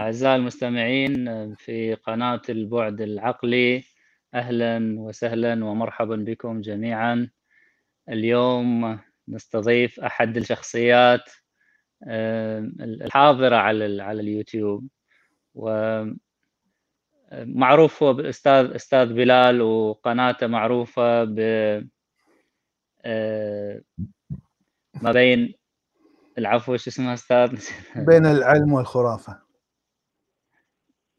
أعزائي المستمعين في قناة البعد العقلي أهلا وسهلا ومرحبا بكم جميعا. اليوم نستضيف أحد الشخصيات الحاضرة على على اليوتيوب. و معروف هو أستاذ أستاذ بلال وقناته معروفة ب ما بين العفو شو اسمها أستاذ؟ بين العلم والخرافة.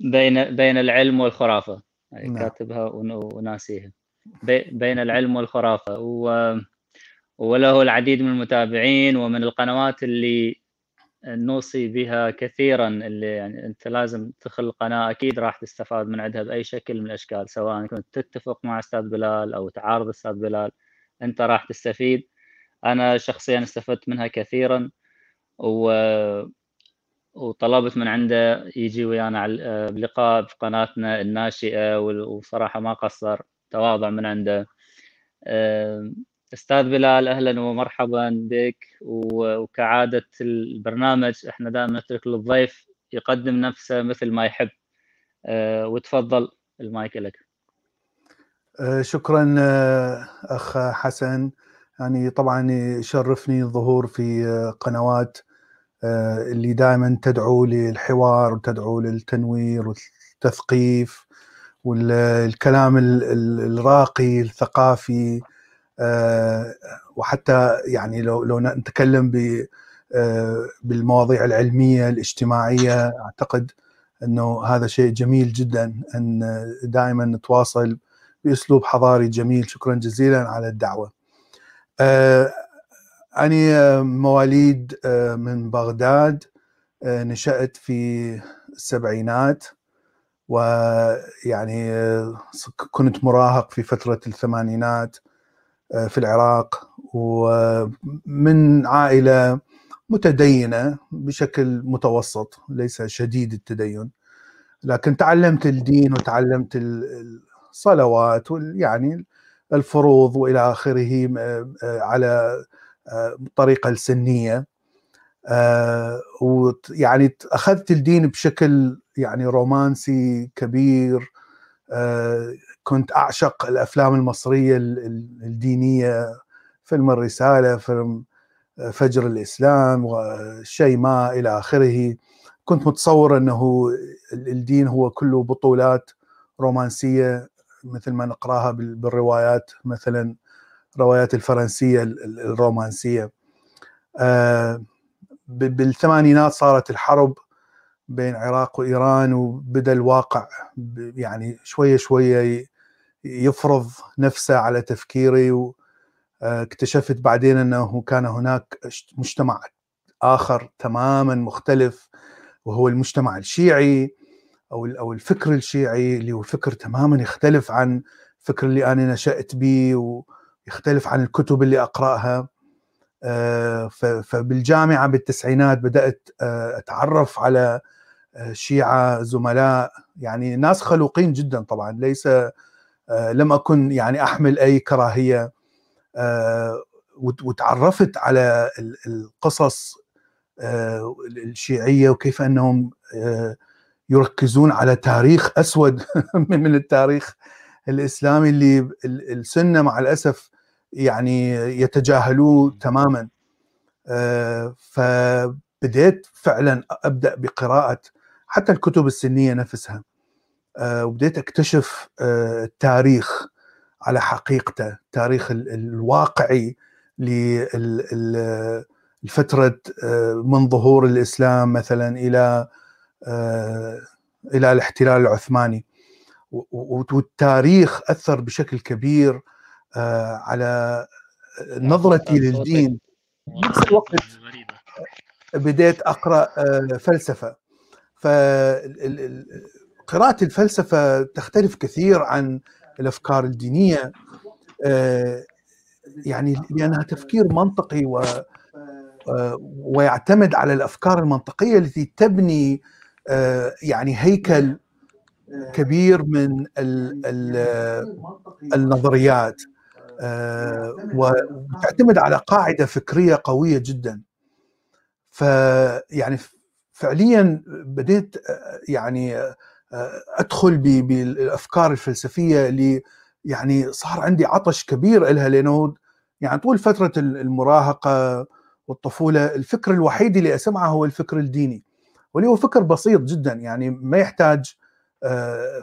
بين بين العلم والخرافة. نعم. كاتبها وناسيها. بين العلم والخرافة. و وله العديد من المتابعين ومن القنوات اللي نوصي بها كثيرا اللي يعني أنت لازم تدخل القناة أكيد راح تستفاد من عندها بأي شكل من الأشكال سواء كنت تتفق مع أستاذ بلال أو تعارض أستاذ بلال أنت راح تستفيد. أنا شخصيا استفدت منها كثيرا. و وطلبت من عنده يجي ويانا على بلقاء في قناتنا الناشئه وصراحة ما قصر تواضع من عنده. أستاذ بلال أهلا ومرحبا بك. وكعادة البرنامج إحنا دائما نترك للضيف يقدم نفسه مثل ما يحب. وتفضل المايك لك. شكرا أخ حسن. يعني طبعا يشرفني الظهور في قنوات اللي دائما تدعو للحوار وتدعو للتنوير والتثقيف والكلام الراقي الثقافي وحتى يعني لو لو نتكلم بالمواضيع العلمية الاجتماعية أعتقد إنه هذا شيء جميل جدا إن دائما نتواصل بأسلوب حضاري جميل شكرا جزيلا على الدعوة. أنا مواليد من بغداد نشأت في السبعينات ويعني كنت مراهق في فترة الثمانينات في العراق ومن عائلة متدينة بشكل متوسط ليس شديد التدين. لكن تعلمت الدين وتعلمت الصلوات يعني الفروض وإلى آخره على بطريقة السنية. ويعني أخذت الدين بشكل يعني رومانسي كبير. كنت أعشق الأفلام المصرية الدينية فيلم الرسالة فيلم فجر الإسلام وشيماء إلى آخره. كنت متصور أنه الدين هو كله بطولات رومانسية مثل ما نقراها بالروايات مثلا الروايات الفرنسية الرومانسية. بالثمانينات صارت الحرب بين العراق وإيران وبدأ الواقع يعني شوية شوية يفرض نفسه على تفكيري واكتشفت بعدين أنه كان هناك مجتمع آخر تماما مختلف وهو المجتمع الشيعي أو أو الفكر الشيعي اللي هو فكر تماما يختلف عن الفكر اللي أنا نشأت به ويختلف عن الكتب اللي أقرأها. فبالجامعة بالتسعينات بدأت أتعرف على شيعة زملاء يعني ناس خلوقين جدا طبعا. ليس لم أكن يعني أحمل أي كراهية. وتعرفت على القصص الشيعية وكيف أنهم يركزون على تاريخ أسود من التاريخ الإسلامي اللي السنة مع الأسف يعني يتجاهلوه تماما. فبديت فعلا أبدأ بقراءة حتى الكتب السنية نفسها. وبديت أكتشف التاريخ على حقيقته التاريخ الواقعي لفترة من ظهور الإسلام مثلا إلى إلى الاحتلال العثماني. والتاريخ أثر بشكل كبير على نظرتي للدين. بنفس الوقت بديت أقرأ فلسفة. فقراءة الفلسفة تختلف كثير عن الأفكار الدينية. يعني لأنها تفكير منطقي و ويعتمد على الأفكار المنطقية التي تبني يعني هيكل كبير من النظريات. وتعتمد على قاعدة فكرية قوية جدا. فيعني فعليا بديت يعني أدخل بالأفكار الفلسفية اللي يعني صار عندي عطش كبير لها لأنه يعني طول فترة المراهقة والطفولة الفكر الوحيد اللي أسمعه هو الفكر الديني واللي هو فكر بسيط جدا. يعني ما يحتاج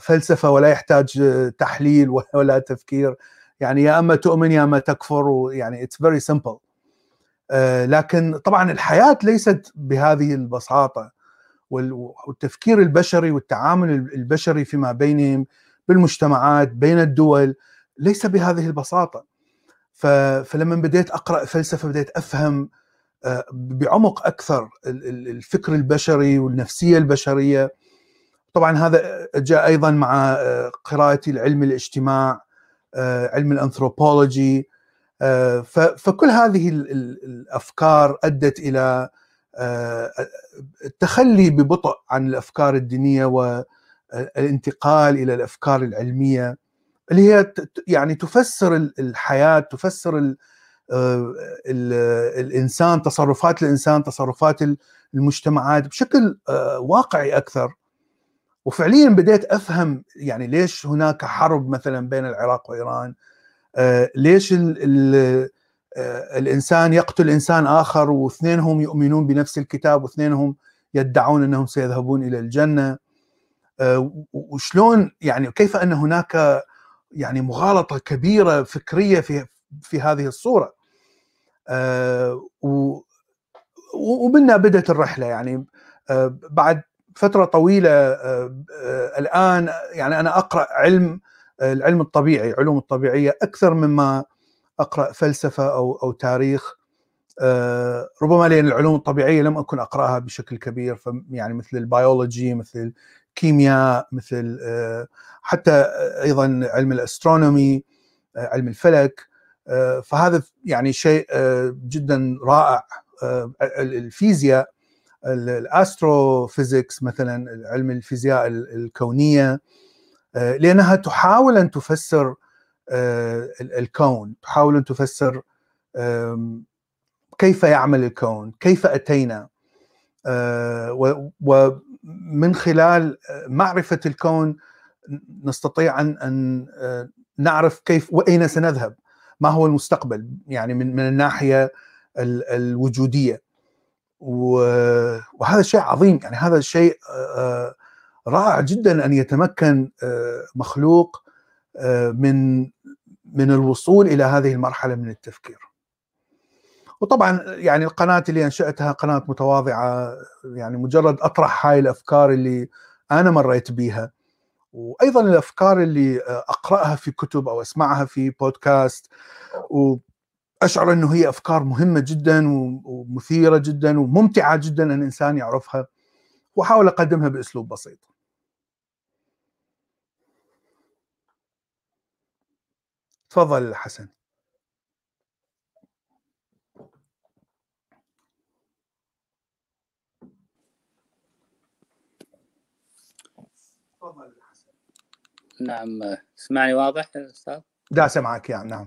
فلسفة ولا يحتاج تحليل ولا تفكير. يعني يا أما تؤمن يا أما تكفر ويعني it's very simple لكن طبعا الحياة ليست بهذه البساطة والتفكير البشري والتعامل البشري فيما بينهم بالمجتمعات بين الدول ليس بهذه البساطة. فلما بديت أقرأ فلسفة بديت أفهم آه، بعمق أكثر الفكر البشري والنفسية البشرية. طبعا هذا جاء أيضا مع آه، قراءتي لعلم الاجتماع. علم الأنثروبولوجي فكل هذه الأفكار أدت إلى التخلي ببطء عن الأفكار الدينية والانتقال إلى الأفكار العلمية اللي هي يعني تفسر الحياة تفسر ال ال الإنسان تصرفات الإنسان تصرفات المجتمعات بشكل واقعي أكثر. وفعليا بديت أفهم يعني ليش هناك حرب مثلا بين العراق وإيران؟ ليش ال ال الإنسان يقتل إنسان آخر واثنينهم يؤمنون بنفس الكتاب واثنينهم يدعون أنهم سيذهبون إلى الجنة؟ وشلون يعني كيف أن هناك يعني مغالطة كبيرة فكرية في في هذه الصورة؟ آه، ومنا بدأت الرحلة يعني آه، بعد فترة طويلة آه، الآن يعني أنا أقرأ علم العلم الطبيعي علوم الطبيعية أكثر مما أقرأ فلسفة أو أو تاريخ. ربما لأن العلوم الطبيعية لم أكن أقرأها بشكل كبير يعني مثل البيولوجي مثل الكيمياء مثل حتى أيضا علم الأسترونومي علم الفلك. فهذا يعني شيء جدا رائع. الفيزياء الاستروفيزيكس مثلا علم الفيزياء الكونية لأنها تحاول أن تفسر الكون تحاول أن تفسر كيف يعمل الكون كيف أتينا ومن خلال معرفة الكون نستطيع أن أن نعرف كيف وأين سنذهب ما هو المستقبل يعني من الناحية الوجودية. وهذا شيء عظيم. يعني هذا آه، رائع جدا أن يتمكن مخلوق من من الوصول إلى هذه المرحلة من التفكير. وطبعا يعني القناة اللي أنشأتها قناة متواضعة يعني مجرد أطرح هاي الأفكار اللي أنا مريت بيها. وأيضا الأفكار اللي أقرأها في كتب أو أسمعها في بودكاست. واشعر إنه هي أفكار مهمة جدا ومثيرة جدا وممتعة جدا أن الانسان يعرفها وأحاول أقدمها بأسلوب بسيط. تفضل حسن. نعم تسمعني واضح أستاذ؟ دا سمعك يعني نعم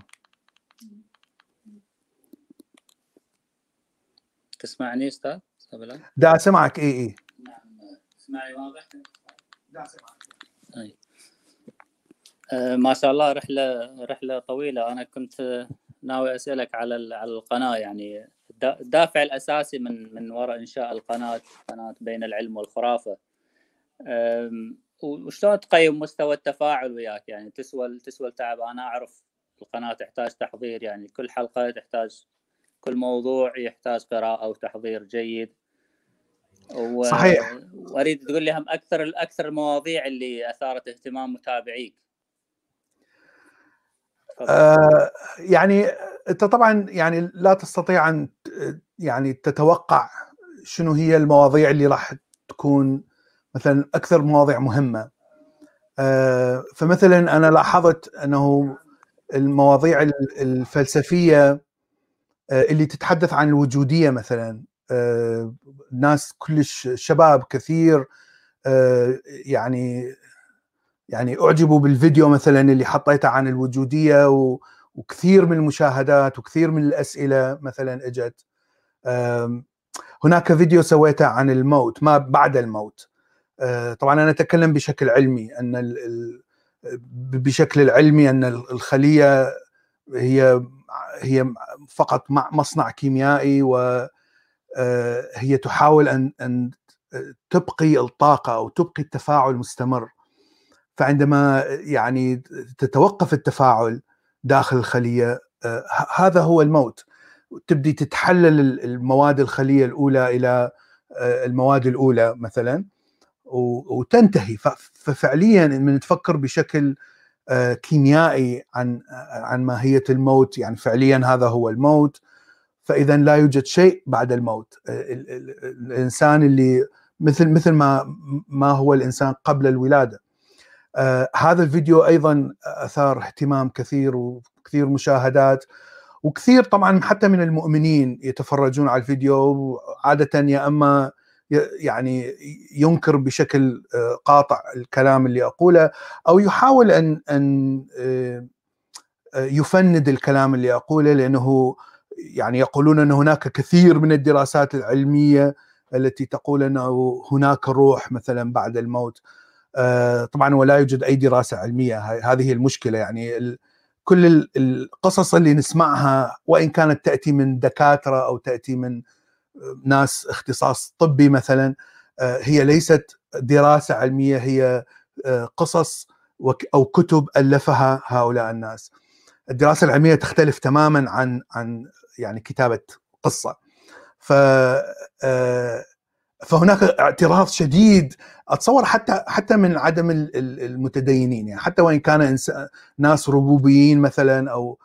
تسمعني أستاذ؟ دا سمعك اي اي نعم تسمعني واضح؟ دا سمعك. أي. آه ما شاء الله رحلة رحلة طويلة. أنا كنت ناوي أسألك على على القناة يعني الدافع الأساسي من من وراء إنشاء القناة قناة بين العلم والخرافة. وشلون تقيم مستوى التفاعل وياك؟ يعني تسوى تسوى التعب. أنا أعرف القناة تحتاج تحضير يعني كل حلقة تحتاج كل موضوع يحتاج قراءة وتحضير جيد. و... صحيح. واريد تقول لي هم أكثر الاكثر المواضيع اللي أثارت اهتمام متابعيك. آه يعني أنت طبعا يعني لا تستطيع أن يعني تتوقع شنو هي المواضيع اللي راح تكون مثلا أكثر مواضيع مهمة. آه، فمثلا أنا لاحظت أنه المواضيع الفلسفية اللي تتحدث عن الوجودية مثلا. آه، ناس كلش شباب كثير يعني يعني أعجبوا بالفيديو مثلا اللي حطيته عن الوجودية وكثير من المشاهدات وكثير من الأسئلة مثلا إجت. هناك فيديو سويته عن الموت ما بعد الموت. طبعا أنا أتكلم بشكل علمي أن بشكل العلمي أن الخلية هي هي فقط مصنع كيميائي وهي آه، تحاول أن أن تبقي الطاقة أو تبقي التفاعل مستمر. فعندما يعني تتوقف التفاعل داخل الخلية آه، هذا هو الموت. تبدي تتحلل المواد الخلية الأولى إلى آه، المواد الأولى مثلا وتنتهي. ففعليا من تفكر بشكل كيميائي عن عن ماهية الموت يعني فعليا هذا هو الموت. فاذا لا يوجد شيء بعد الموت. الإنسان اللي مثل مثل ما ما هو الإنسان قبل الولادة. آه هذا الفيديو أيضا أثار اهتمام كثير وكثير مشاهدات. وكثير طبعا حتى من المؤمنين يتفرجون على الفيديو عاده يا أما يعني ينكر بشكل آه، قاطع الكلام اللي أقوله أو يحاول أن أن آه، آه، يفند الكلام اللي أقوله لأنه يعني يقولون أن هناك كثير من الدراسات العلمية التي تقول أنه هناك روح مثلا بعد الموت. طبعا ولا يوجد أي دراسة علمية هذه المشكلة. يعني كل القصص اللي نسمعها وإن كانت تأتي من دكاترة أو تأتي من ناس اختصاص طبي مثلا آه، هي ليست دراسة علمية هي آه، قصص أو كتب ألفها هؤلاء الناس. الدراسة العلمية تختلف تماما عن عن يعني كتابة قصة. ف آه، فهناك اعتراض شديد أتصور حتى حتى من عدم المتدينين يعني حتى وإن كان ناس ربوبيين مثلا أو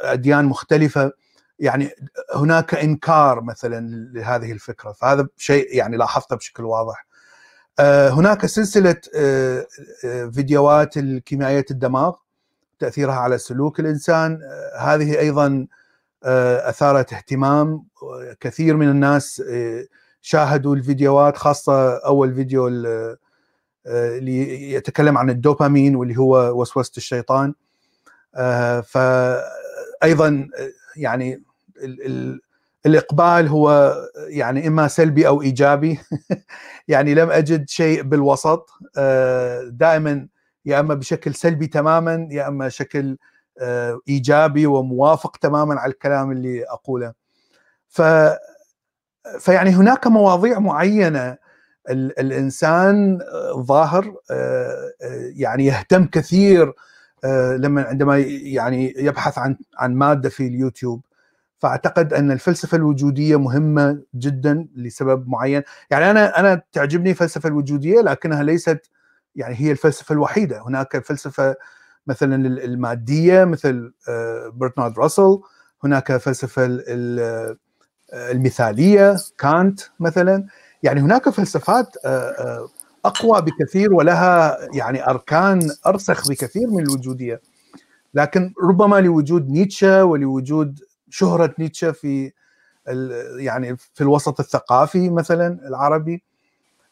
أديان مختلفة يعني هناك إنكار مثلا لهذه الفكرة فهذا شيء يعني لاحظته بشكل واضح. آه، هناك سلسلة آه، آه، فيديوهات الكيميائيات الدماغ تأثيرها على سلوك الإنسان. هذه أيضا أثارت اهتمام. كثير من الناس شاهدوا الفيديوهات خاصة أول فيديو اللي يتكلم عن الدوبامين واللي هو وسوسة الشيطان. فايضا يعني ال ال الإقبال هو يعني إما سلبي أو إيجابي. يعني لم أجد شيء بالوسط. آه، دائما يا إما بشكل سلبي تماما يا إما شكل آه، إيجابي وموافق تماما على الكلام اللي أقوله. ف فيعني هناك مواضيع معينة الإنسان ظاهر آه، يعني يهتم كثير لما عندما يعني يبحث عن عن مادة في اليوتيوب. فأعتقد أن الفلسفة الوجودية مهمة جدا لسبب معين. يعني أنا أنا تعجبني الفلسفه الوجودية لكنها ليست يعني هي الفلسفة الوحيدة. هناك فلسفة مثلا المادية مثل آه، برتنارد راسل. هناك فلسفة آه، المثالية كانت مثلا. يعني هناك فلسفات أقوى بكثير ولها يعني أركان أرسخ بكثير من الوجودية. لكن ربما لوجود نيتشه ولوجود شهرة نيتشه في يعني في الوسط الثقافي مثلا العربي.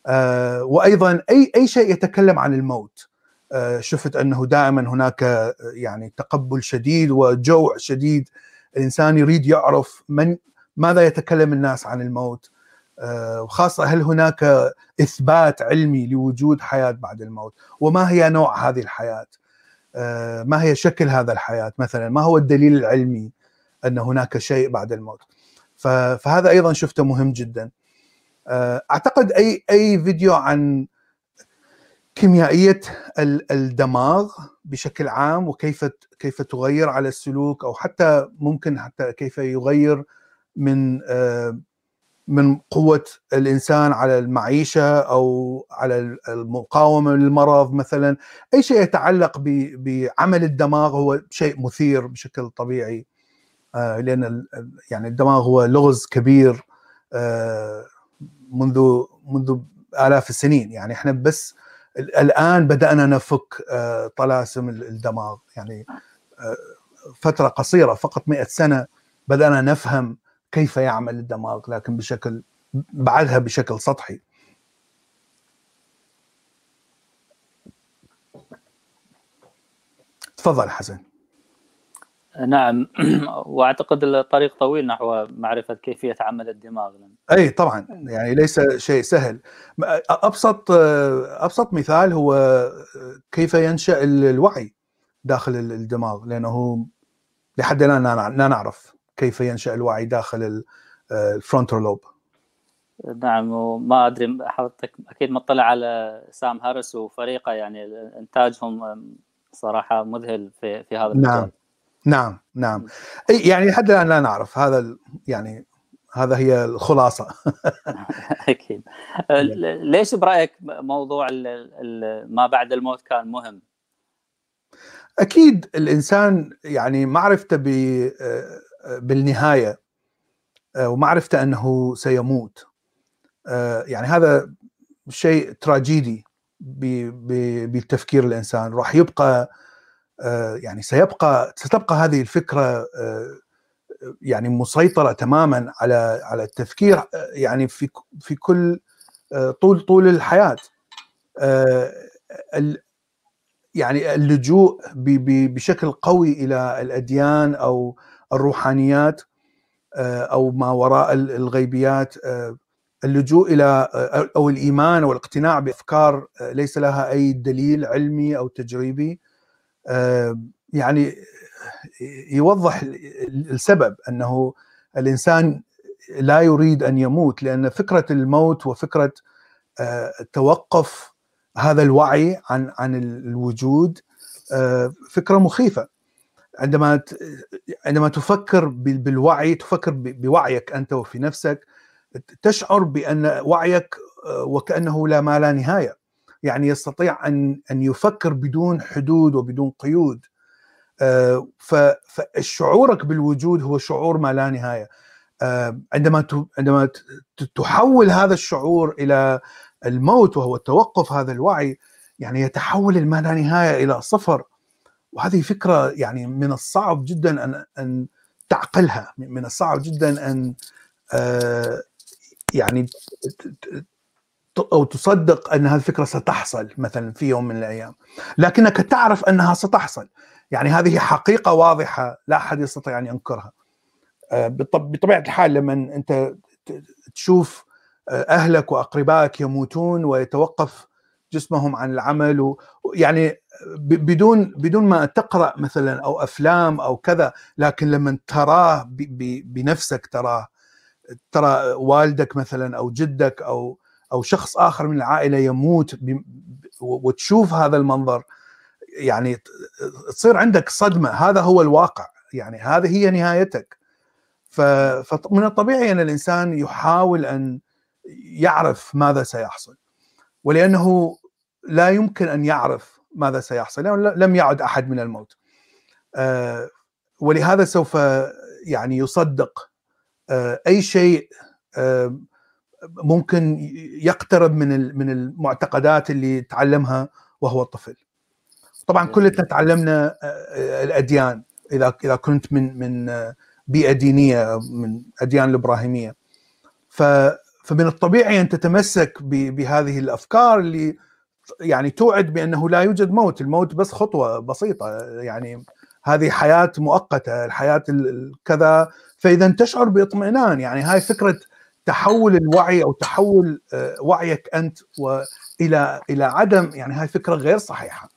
آه وأيضا أي أي شيء يتكلم عن الموت. آه شفت أنه دائما هناك يعني تقبل شديد وجوع شديد. الإنسان يريد يعرف من ماذا يتكلم الناس عن الموت. آه، وخاصة هل هناك إثبات علمي لوجود حياة بعد الموت؟ وما هي نوع هذه الحياة؟ آه، ما هي شكل هذا الحياة مثلا؟ ما هو الدليل العلمي؟ أن هناك شيء بعد الموت. فهذا أيضا شفته مهم جدا. آه، أعتقد أي أي فيديو عن كيميائية الدماغ بشكل عام وكيف كيف تغير على السلوك أو حتى ممكن حتى كيف يغير من من قوة الإنسان على المعيشة أو على المقاومة للمرض مثلا. أي شيء يتعلق بعمل الدماغ هو شيء مثير بشكل طبيعي. آه، لأن يعني الدماغ هو لغز كبير آه، منذ منذ آلاف السنين. يعني إحنا بس الآن بدأنا نفك آه، طلاسم الدماغ. يعني فترة قصيرة فقط 100 سنة بدأنا نفهم كيف يعمل الدماغ لكن بشكل بعدها بشكل سطحي. تفضل حسن نعم. وأعتقد الطريق طويل نحو معرفة كيفية عمل الدماغ. أي طبعا. يعني ليس شيء سهل. أبسط أبسط مثال هو كيف ينشأ الوعي داخل الدماغ. لأنه لحد الآن لا نعرف كيف ينشأ الوعي داخل ال frontal lobe نعم. وما أدري حضرتك أكيد مطلع على سام هارس وفريقه يعني إنتاجهم صراحة مذهل في في هذا المجال نعم نعم نعم. يعني لحد الآن لا نعرف. هذا يعني هذا هي الخلاصة. أكيد. ليش برأيك موضوع ما بعد الموت كان مهم؟ أكيد الإنسان يعني معرفته بالنهاية ومعرفته أنه سيموت. يعني هذا شيء تراجيدي بالتفكير الإنسان. راح يبقى يعني سيبقى ستبقى هذه الفكرة يعني مسيطرة تماما على على التفكير يعني في في كل طول طول الحياة. يعني اللجوء بشكل قوي إلى الأديان أو الروحانيات أو ما وراء الغيبيات اللجوء إلى أو الإيمان والإقتناع بأفكار ليس لها أي دليل علمي أو تجريبي. يعني يوضح السبب أنه الإنسان لا يريد أن يموت لأن فكرة الموت وفكرة توقف هذا الوعي عن عن الوجود فكرة مخيفة. عندما عندما تفكر بالوعي تفكر بوعيك أنت وفي نفسك تشعر بأن وعيك وكأنه لا ما لا نهاية. يعني يستطيع أن أن يفكر بدون حدود وبدون قيود. فشعورك بالوجود هو شعور ما لا نهاية. عندما عندما تحول هذا الشعور إلى الموت وهو توقف هذا الوعي يعني يتحول الما لا نهاية إلى صفر. وهذه فكرة يعني من الصعب جدا أن أن تعقلها من الصعب جدا أن يعني أو تصدق أن هذه الفكرة ستحصل مثلا في يوم من الأيام. لكنك تعرف أنها ستحصل. يعني هذه حقيقة واضحة لا أحد يستطيع أن ينكرها. بطبيعة الحال لما أنت تشوف أهلك وأقربائك يموتون ويتوقف جسمهم عن العمل يعني بدون بدون ما تقرأ مثلا أو أفلام أو كذا لكن لما تراه بنفسك تراه ترى والدك مثلا أو جدك أو أو شخص آخر من العائلة يموت وتشوف هذا المنظر يعني تصير عندك صدمة. هذا هو الواقع يعني هذه هي نهايتك. فمن الطبيعي أن الإنسان يحاول أن يعرف ماذا سيحصل ولأنه لا يمكن أن يعرف ماذا سيحصل لأنه لم يعد أحد من الموت. ولهذا سوف يعني يصدق أي شيء ممكن يقترب من من المعتقدات اللي تعلمها وهو طفل طبعا كلنا تعلمنا الأديان. إذا إذا كنت من من بيئة دينية من أديان الإبراهيمية. فمن الطبيعي أن تتمسك بهذه الأفكار اللي يعني توعد بأنه لا يوجد موت، الموت بس خطوة بسيطة. يعني هذه حياة مؤقتة، الحياة كذا. فإذا تشعر باطمئنان. يعني هاي فكرة تحول الوعي أو تحول وعيك أنت والى إلى عدم يعني هاي فكرة غير صحيحة.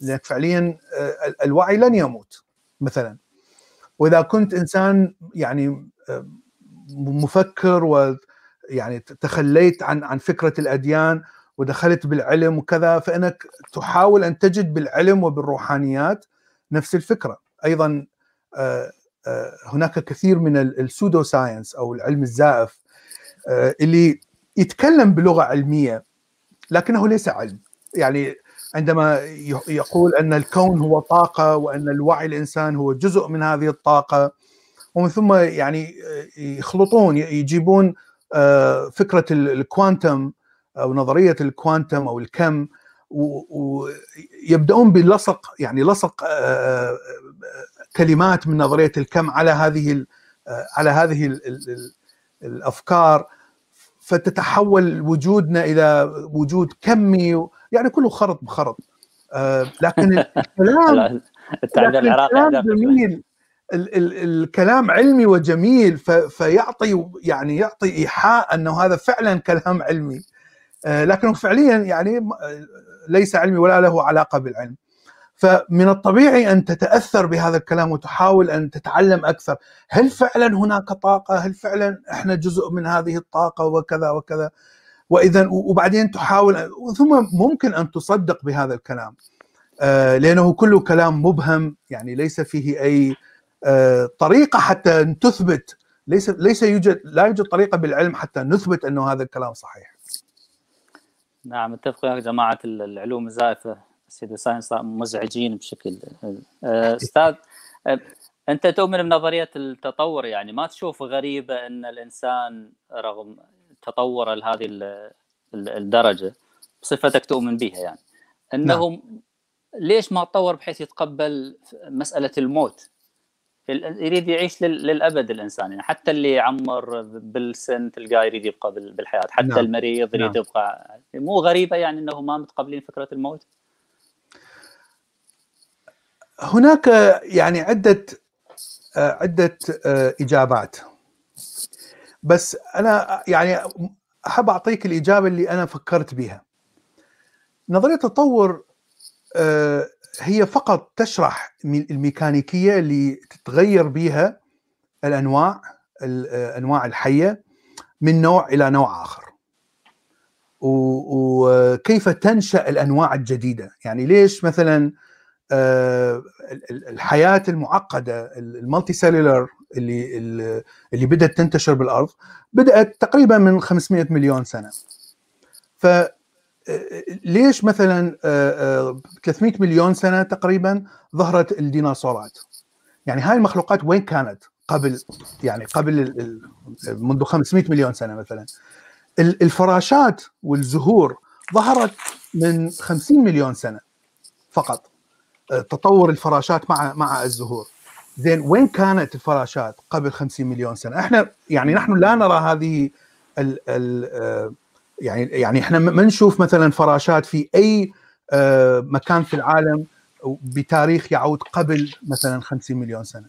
لانك فعليا الوعي لن يموت مثلا. وإذا كنت إنسان يعني مفكر ويعني تخليت عن عن فكرة الأديان ودخلت بالعلم وكذا فإنك تحاول أن تجد بالعلم وبالروحانيات نفس الفكرة. أيضا هناك كثير من السودو ساينس أو العلم الزائف اللي يتكلم بلغة علمية لكنه ليس علم. يعني عندما يقول أن الكون هو طاقة وأن الوعي الإنسان هو جزء من هذه الطاقة ومن ثم يعني يخلطون يجيبون فكرة الكوانتم أو نظرية الكوانتم أو الكم ويبداون بلصق يعني لصق كلمات من نظرية الكم على هذه على هذه الأفكار. فتتحول وجودنا إلى وجود كمي يعني كله خرط بخرط. لكن الكلام التعبير العراقي جميل. ال ال الكلام علمي وجميل فيعطي يعني يعطي إيحاء أنه هذا فعلا كلام علمي. آه، لكنه فعليا يعني ليس علمي ولا له علاقة بالعلم. فمن الطبيعي أن تتأثر بهذا الكلام وتحاول أن تتعلم أكثر. هل فعلا هناك طاقة؟ هل فعلا إحنا جزء من هذه الطاقة؟ وكذا وكذا. واذا وبعدين تحاول ثم ممكن أن تصدق بهذا الكلام. آه، لأنه كله كلام مبهم يعني ليس فيه أي آه، طريقة حتى تثبت. ليس ليس يوجد لا يوجد طريقة بالعلم حتى نثبت أنه هذا الكلام صحيح. نعم أتفق يا جماعة العلوم الزائفه السيدة ساينس مزعجين بشكل آه، أستاذ أنت تؤمن بنظرية التطور يعني ما تشوف غريبة أن الإنسان رغم تطوره لهذه الدرجة بصفتك تؤمن بها يعني أنه نعم. ليش ما تطور بحيث يتقبل مسألة الموت يريد يعيش للأبد الإنسان يعني حتى اللي يعمر بالسن تلقاه يريد يبقى بالحياة حتى نعم. المريض يريد نعم. يبقى مو غريبة يعني أنه ما متقبلين فكرة الموت هناك يعني عدة عدة إجابات. بس أنا يعني أحب أعطيك الإجابة اللي أنا فكرت بها نظرية التطور هي فقط تشرح الميكانيكية اللي تتغير بها الأنواع الانواع الحية من نوع إلى نوع آخر. وكيف تنشأ الأنواع الجديدة؟ يعني ليش مثلا الحياة المعقدة المالتي سيلولر اللي اللي بدأت تنتشر بالأرض بدأت تقريبا من 500 مليون سنة. ف ليش مثلا 300 مليون سنة تقريبا ظهرت الديناصورات؟ يعني هاي المخلوقات وين كانت قبل يعني قبل منذ 500 مليون سنة مثلا؟ الفراشات والزهور ظهرت من 50 مليون سنة فقط. تطور الفراشات مع مع الزهور. زين وين كانت الفراشات قبل 50 مليون سنة؟ إحنا يعني نحن لا نرى هذه ال ال يعني يعني إحنا ما نشوف مثلا فراشات في أي آه، مكان في العالم بتاريخ يعود قبل مثلا 50 مليون سنة.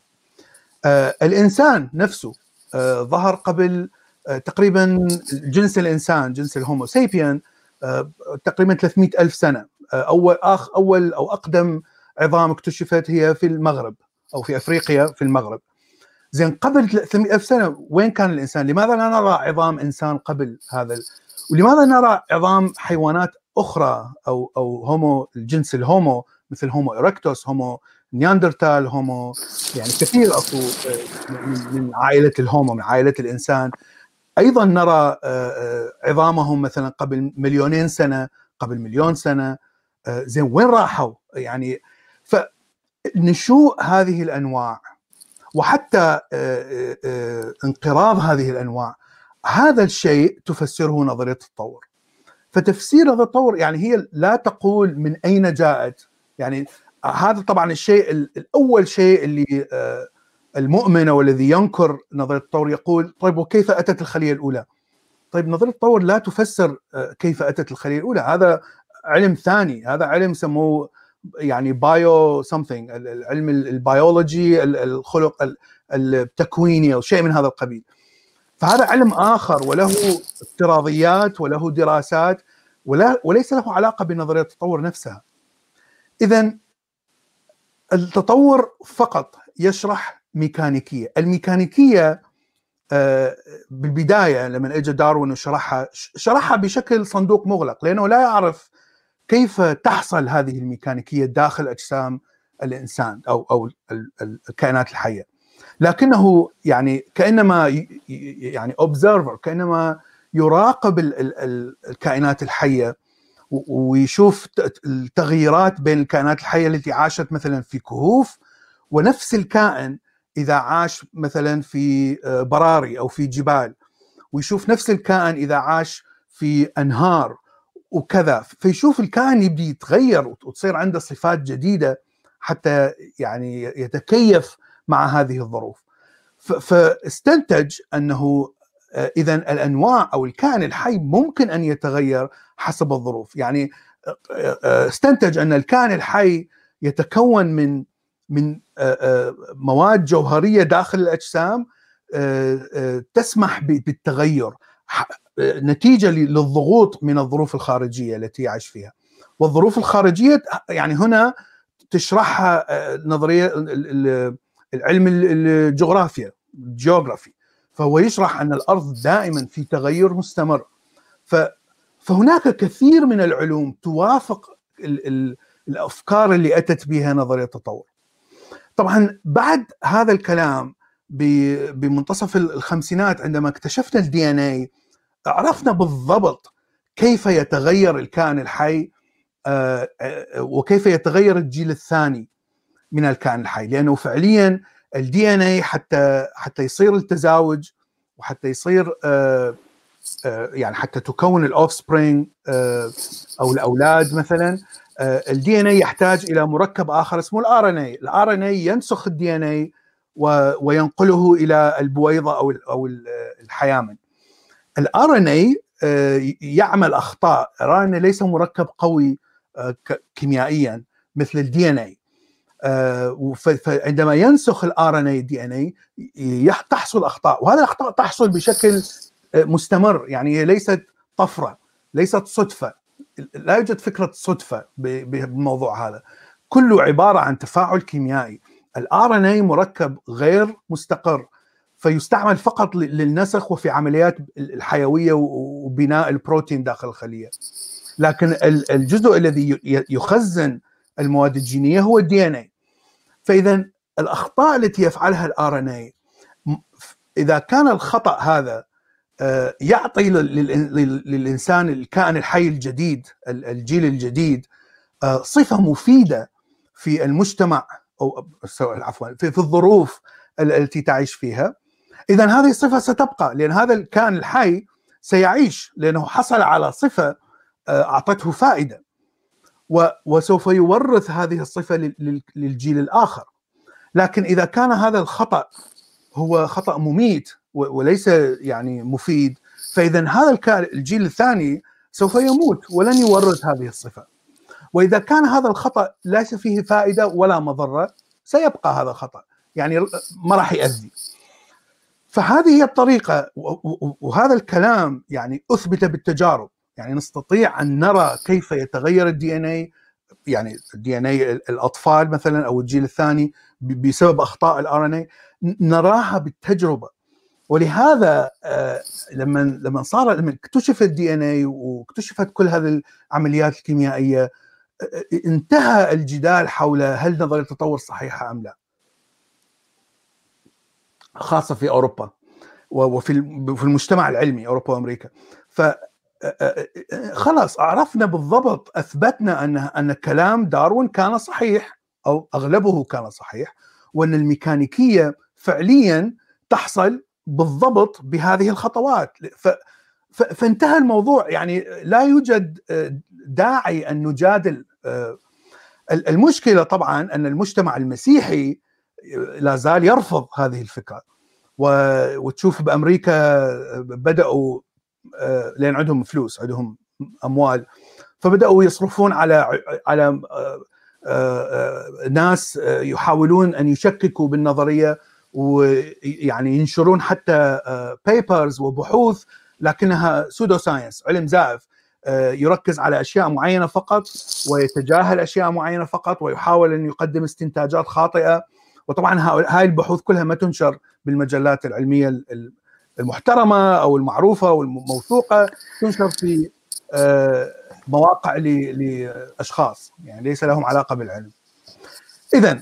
آه، الإنسان نفسه آه، ظهر قبل تقريبا جنس الإنسان جنس الهومو سيبيان تقريبا 300 ألف سنة. أول اخ أول أو أقدم عظام اكتشفت هي في المغرب أو في أفريقيا في المغرب. زين قبل 300 ألف سنة وين كان الإنسان؟ لماذا لا نرى عظام إنسان قبل هذا ولماذا نرى عظام حيوانات أخرى أو أو Homo الجنس ال Homo مثل Homo erectus Homo neanderthal Homo يعني كثير أكو آه، من عائلة ال Homo من عائلة الإنسان أيضا نرى آه، آه، عظامهم مثلا قبل مليونين سنة قبل مليون سنة زين وين راحوا يعني فنشوء هذه الأنواع وحتى انقراض هذه الأنواع هذا الشيء تفسره نظرية التطور فتفسير نظريه التطور يعني هي لا تقول من أين جاءت يعني هذا طبعا الشيء الأول شيء اللي آه، المؤمن أو الذي ينكر نظرية التطور يقول طيب وكيف أتت الخلية الأولى؟ طيب نظرية التطور لا تفسر آه، كيف أتت الخلية الأولى هذا علم ثاني هذا علم سموه يعني bio something العلم البيولوجي الخلق التكويني أو شيء من هذا القبيل فهذا علم آخر وله افتراضيات وله دراسات وليس له علاقة بنظرية التطور نفسها. اذا التطور فقط يشرح ميكانيكية، الميكانيكية آه، بالبداية لما اجى داروين وشرحها شرحها بشكل صندوق مغلق لأنه لا يعرف كيف تحصل هذه الميكانيكية داخل أجسام الإنسان أو أو الكائنات الحية. لكنه يعني كأنما يعني اوبزرفر كأنما يراقب الكائنات الحية ويشوف التغييرات بين الكائنات الحية التي عاشت مثلا في كهوف ونفس الكائن إذا عاش مثلا في آه، براري أو في جبال ويشوف نفس الكائن إذا عاش في أنهار وكذا. فيشوف الكائن يبدي يتغير وتصير عنده صفات جديدة حتى يعني يتكيف مع هذه الظروف. فاستنتج أنه آه، اذا الأنواع أو الكائن الحي ممكن أن يتغير حسب الظروف. يعني آه، آه، استنتج أن الكائن الحي يتكون من من مواد جوهرية داخل الأجسام تسمح بالتغير. نتيجة للضغوط من الظروف الخارجية التي يعيش فيها. والظروف الخارجية يعني هنا تشرحها نظرية العلم الجغرافيا جيوغرافي فهو يشرح أن الأرض دائما في تغير مستمر. فهناك كثير من العلوم توافق ال ال الأفكار اللي أتت بها نظرية التطور. طبعا بعد هذا الكلام بمنتصف الخمسينات عندما اكتشفنا ال DNA عرفنا بالضبط كيف يتغير الكائن الحي آه، آه، وكيف يتغير الجيل الثاني من الكائن الحي لأنه فعليا ال DNA حتى حتى يصير التزاوج وحتى يصير آه، يعني حتى تكون ال offspring أو الأولاد مثلا ال DNA يحتاج إلى مركب آخر اسمه ال RNA، ال RNA ينسخ ال DNA وينقله إلى البويضة أو أو الحيامن. ال RNA يعمل أخطاء، ال RNA ليس مركب قوي كيميائيا مثل ال DNA. فعندما ينسخ ال RNA ال DNA تحصل أخطاء. وهذه الأخطاء تحصل بشكل مستمر. يعني هي ليست طفرة ليست صدفة. لا يوجد فكرة صدفة بالموضوع هذا. كله عبارة عن تفاعل كيميائي. ال RNA مركب غير مستقر. فيستعمل فقط للنسخ وفي عمليات الحيوية وبناء البروتين داخل الخلية. لكن الجزء الذي يخزن المواد الجينية هو ال DNA فإذا الأخطاء التي يفعلها ال RNA إذا كان الخطأ هذا آه، يعطي للإنسان الكائن الحي الجديد الجيل الجديد آه، صفة مفيدة في المجتمع أو عفوا في الظروف التي تعيش فيها. إذا هذه الصفة ستبقى لأن هذا الكائن الحي سيعيش لأنه حصل على صفة آه، أعطته فائدة. وسوف يورث هذه الصفة للجيل الآخر. لكن إذا كان هذا الخطأ هو خطأ مميت وليس يعني مفيد فإذا هذا الجيل الثاني سوف يموت ولن يورث هذه الصفة. وإذا كان هذا الخطأ ليس فيه فائدة ولا مضرة سيبقى هذا الخطأ. يعني ما راح يأذي. فهذه هي الطريقة وهذا الكلام يعني أثبت بالتجارب. يعني نستطيع أن نرى كيف يتغير الدي ان اي يعني ال DNA الأطفال مثلا أو الجيل الثاني بسبب أخطاء ال RNA نراها بالتجربة. ولهذا آه، لما لما صار لما اكتشف ال DNA واكتشفت كل هذه العمليات الكيميائية آه، آه، انتهى الجدال حول هل نظرية التطور صحيحة أم لا. خاصة في أوروبا وفي في المجتمع العلمي أوروبا وأمريكا. ف خلاص عرفنا بالضبط أثبتنا ان أن كلام داروين كان صحيح أو أغلبه كان صحيح وأن الميكانيكية فعليا تحصل بالضبط بهذه الخطوات. ف فانتهى الموضوع. يعني لا يوجد داعي أن نجادل المشكلة طبعا أن المجتمع المسيحي لا زال يرفض هذه الفكرة. وتشوف بأمريكا بدأوا لأن عندهم فلوس عندهم أموال فبدأوا يصرفون على على ناس يحاولون أن يشككوا بالنظرية ويعني ينشرون حتى papers وبحوث لكنها pseudoscience علم زائف يركز على أشياء معينة فقط ويتجاهل أشياء معينة فقط ويحاول أن يقدم استنتاجات خاطئة. وطبعا هاي البحوث كلها ما تنشر بالمجلات العلمية المحترمة أو المعروفة والموثوقه تنشر في مواقع لأشخاص يعني ليس لهم علاقة بالعلم. اذا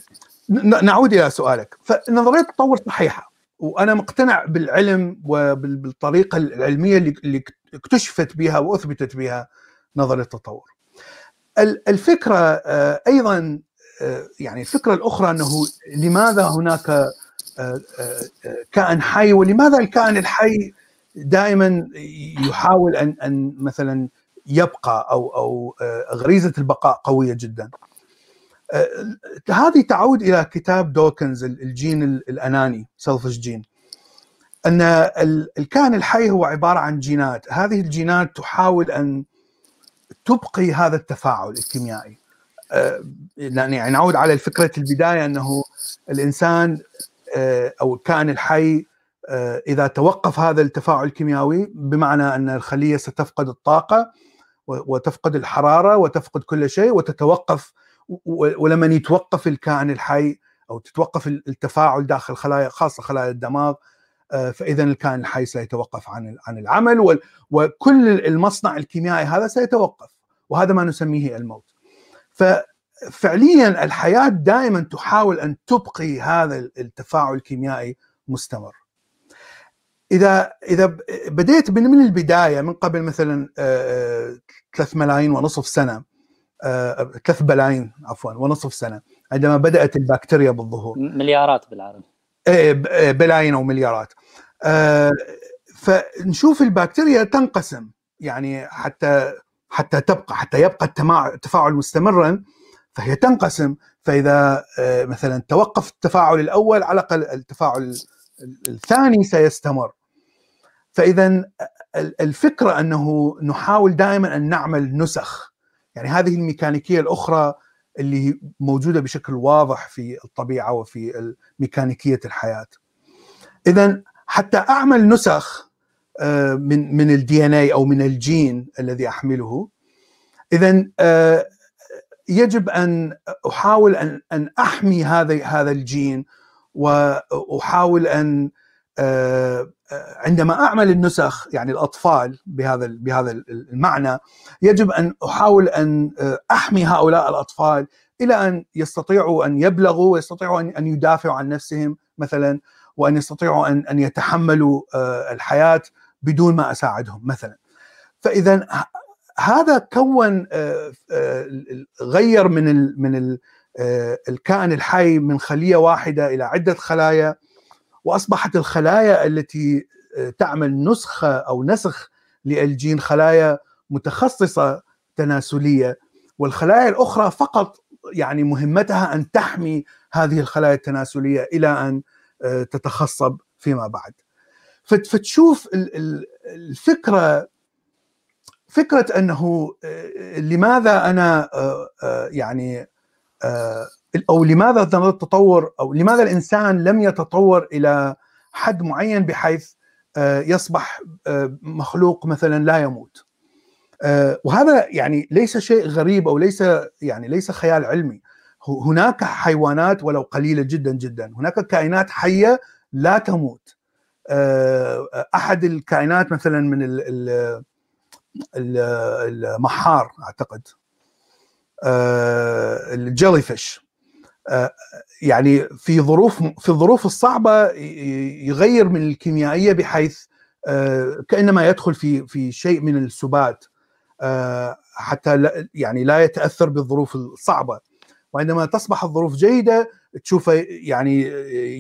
نعود إلى سؤالك فنظرية التطور صحيحة وأنا مقتنع بالعلم وبالطريقه العلمية اللي اكتشفت بها وأثبتت بها نظرية التطور. الفكرة آه، أيضا آه، يعني الفكرة الأخرى أنه لماذا هناك آه، كائن حي ولماذا الكائن الحي دائما يحاول أن أن مثلا يبقى أو أو غريزة البقاء قوية جدا. آه، هذه تعود إلى كتاب دوكنز الجين الأناني Selfish Gene أن الكائن الحي هو عبارة عن جينات. هذه الجينات تحاول أن تبقي هذا التفاعل الكيميائي. يعني نعود على فكرة البداية أنه الإنسان أو الكائن الحي إذا توقف هذا التفاعل الكيميائي بمعنى أن الخلية ستفقد الطاقة وتفقد الحرارة وتفقد كل شيء وتتوقف ولما يتوقف الكائن الحي أو تتوقف التفاعل داخل خلايا خاصة خلايا الدماغ آه، فاذا الكائن الحي سيتوقف عن عن العمل وكل المصنع الكيميائي هذا سيتوقف وهذا ما نسميه الموت. ففعليا الحياة دائما تحاول أن تبقي هذا التفاعل الكيميائي مستمر. إذا إذا بديت من البداية من قبل مثلا 3 آه، ملايين ونصف سنة 3 آه، بلايين عفوا ونصف سنة عندما بدأت البكتيريا بالظهور. مليارات بالعربي إيه، إيه، بلايين أو مليارات. آه، فنشوف البكتيريا تنقسم يعني حتى حتى تبقى حتى يبقى التفاعل مستمرا فهي تنقسم. فإذا آه، مثلا توقف التفاعل الأول على الأقل التفاعل الثاني سيستمر. فاذا الفكرة أنه نحاول دائما أن نعمل نسخ. يعني هذه الميكانيكية الأخرى اللي موجودة بشكل واضح في الطبيعة وفي ميكانيكية الحياة. اذا حتى أعمل نسخ آه، من من ال DNA أو من الجين الذي أحمله. اذا آه، يجب أن أحاول أن أن أحمي هذا هذا الجين وأحاول أن آه، عندما أعمل النسخ يعني الأطفال بهذا بهذا المعنى يجب أن أحاول أن أحمي هؤلاء الأطفال إلى أن يستطيعوا أن يبلغوا ويستطيعوا أن يدافعوا عن نفسهم مثلا وأن يستطيعوا أن أن يتحملوا آه، الحياة. بدون ما أساعدهم مثلا. فاذا هذا كون آه، غير من من الكائن الحي من خلية واحدة إلى عدة خلايا وأصبحت الخلايا التي آه، تعمل نسخة أو نسخ للجين خلايا متخصصة تناسلية والخلايا الأخرى فقط يعني مهمتها أن تحمي هذه الخلايا التناسلية إلى أن آه، تتخصب فيما بعد. فتشوف الفكرة فكرة أنه آه، لماذا أنا يعني أو لماذا التطور أو لماذا الإنسان لم يتطور إلى حد معين بحيث آه، يصبح آه، مخلوق مثلا لا يموت. آه، وهذا يعني ليس شيء غريب أو ليس يعني ليس خيال علمي. هناك حيوانات ولو قليلة جدا جدا. هناك كائنات حية لا تموت. أحد الكائنات مثلا من المحار أعتقد. الجيلي فيش يعني في ظروف في الظروف الصعبة يغير من الكيميائية بحيث آه، كأنما يدخل في في شيء من السبات آه، حتى لا يعني لا يتأثر بالظروف الصعبة. وعندما تصبح الظروف جيدة تشوفه يعني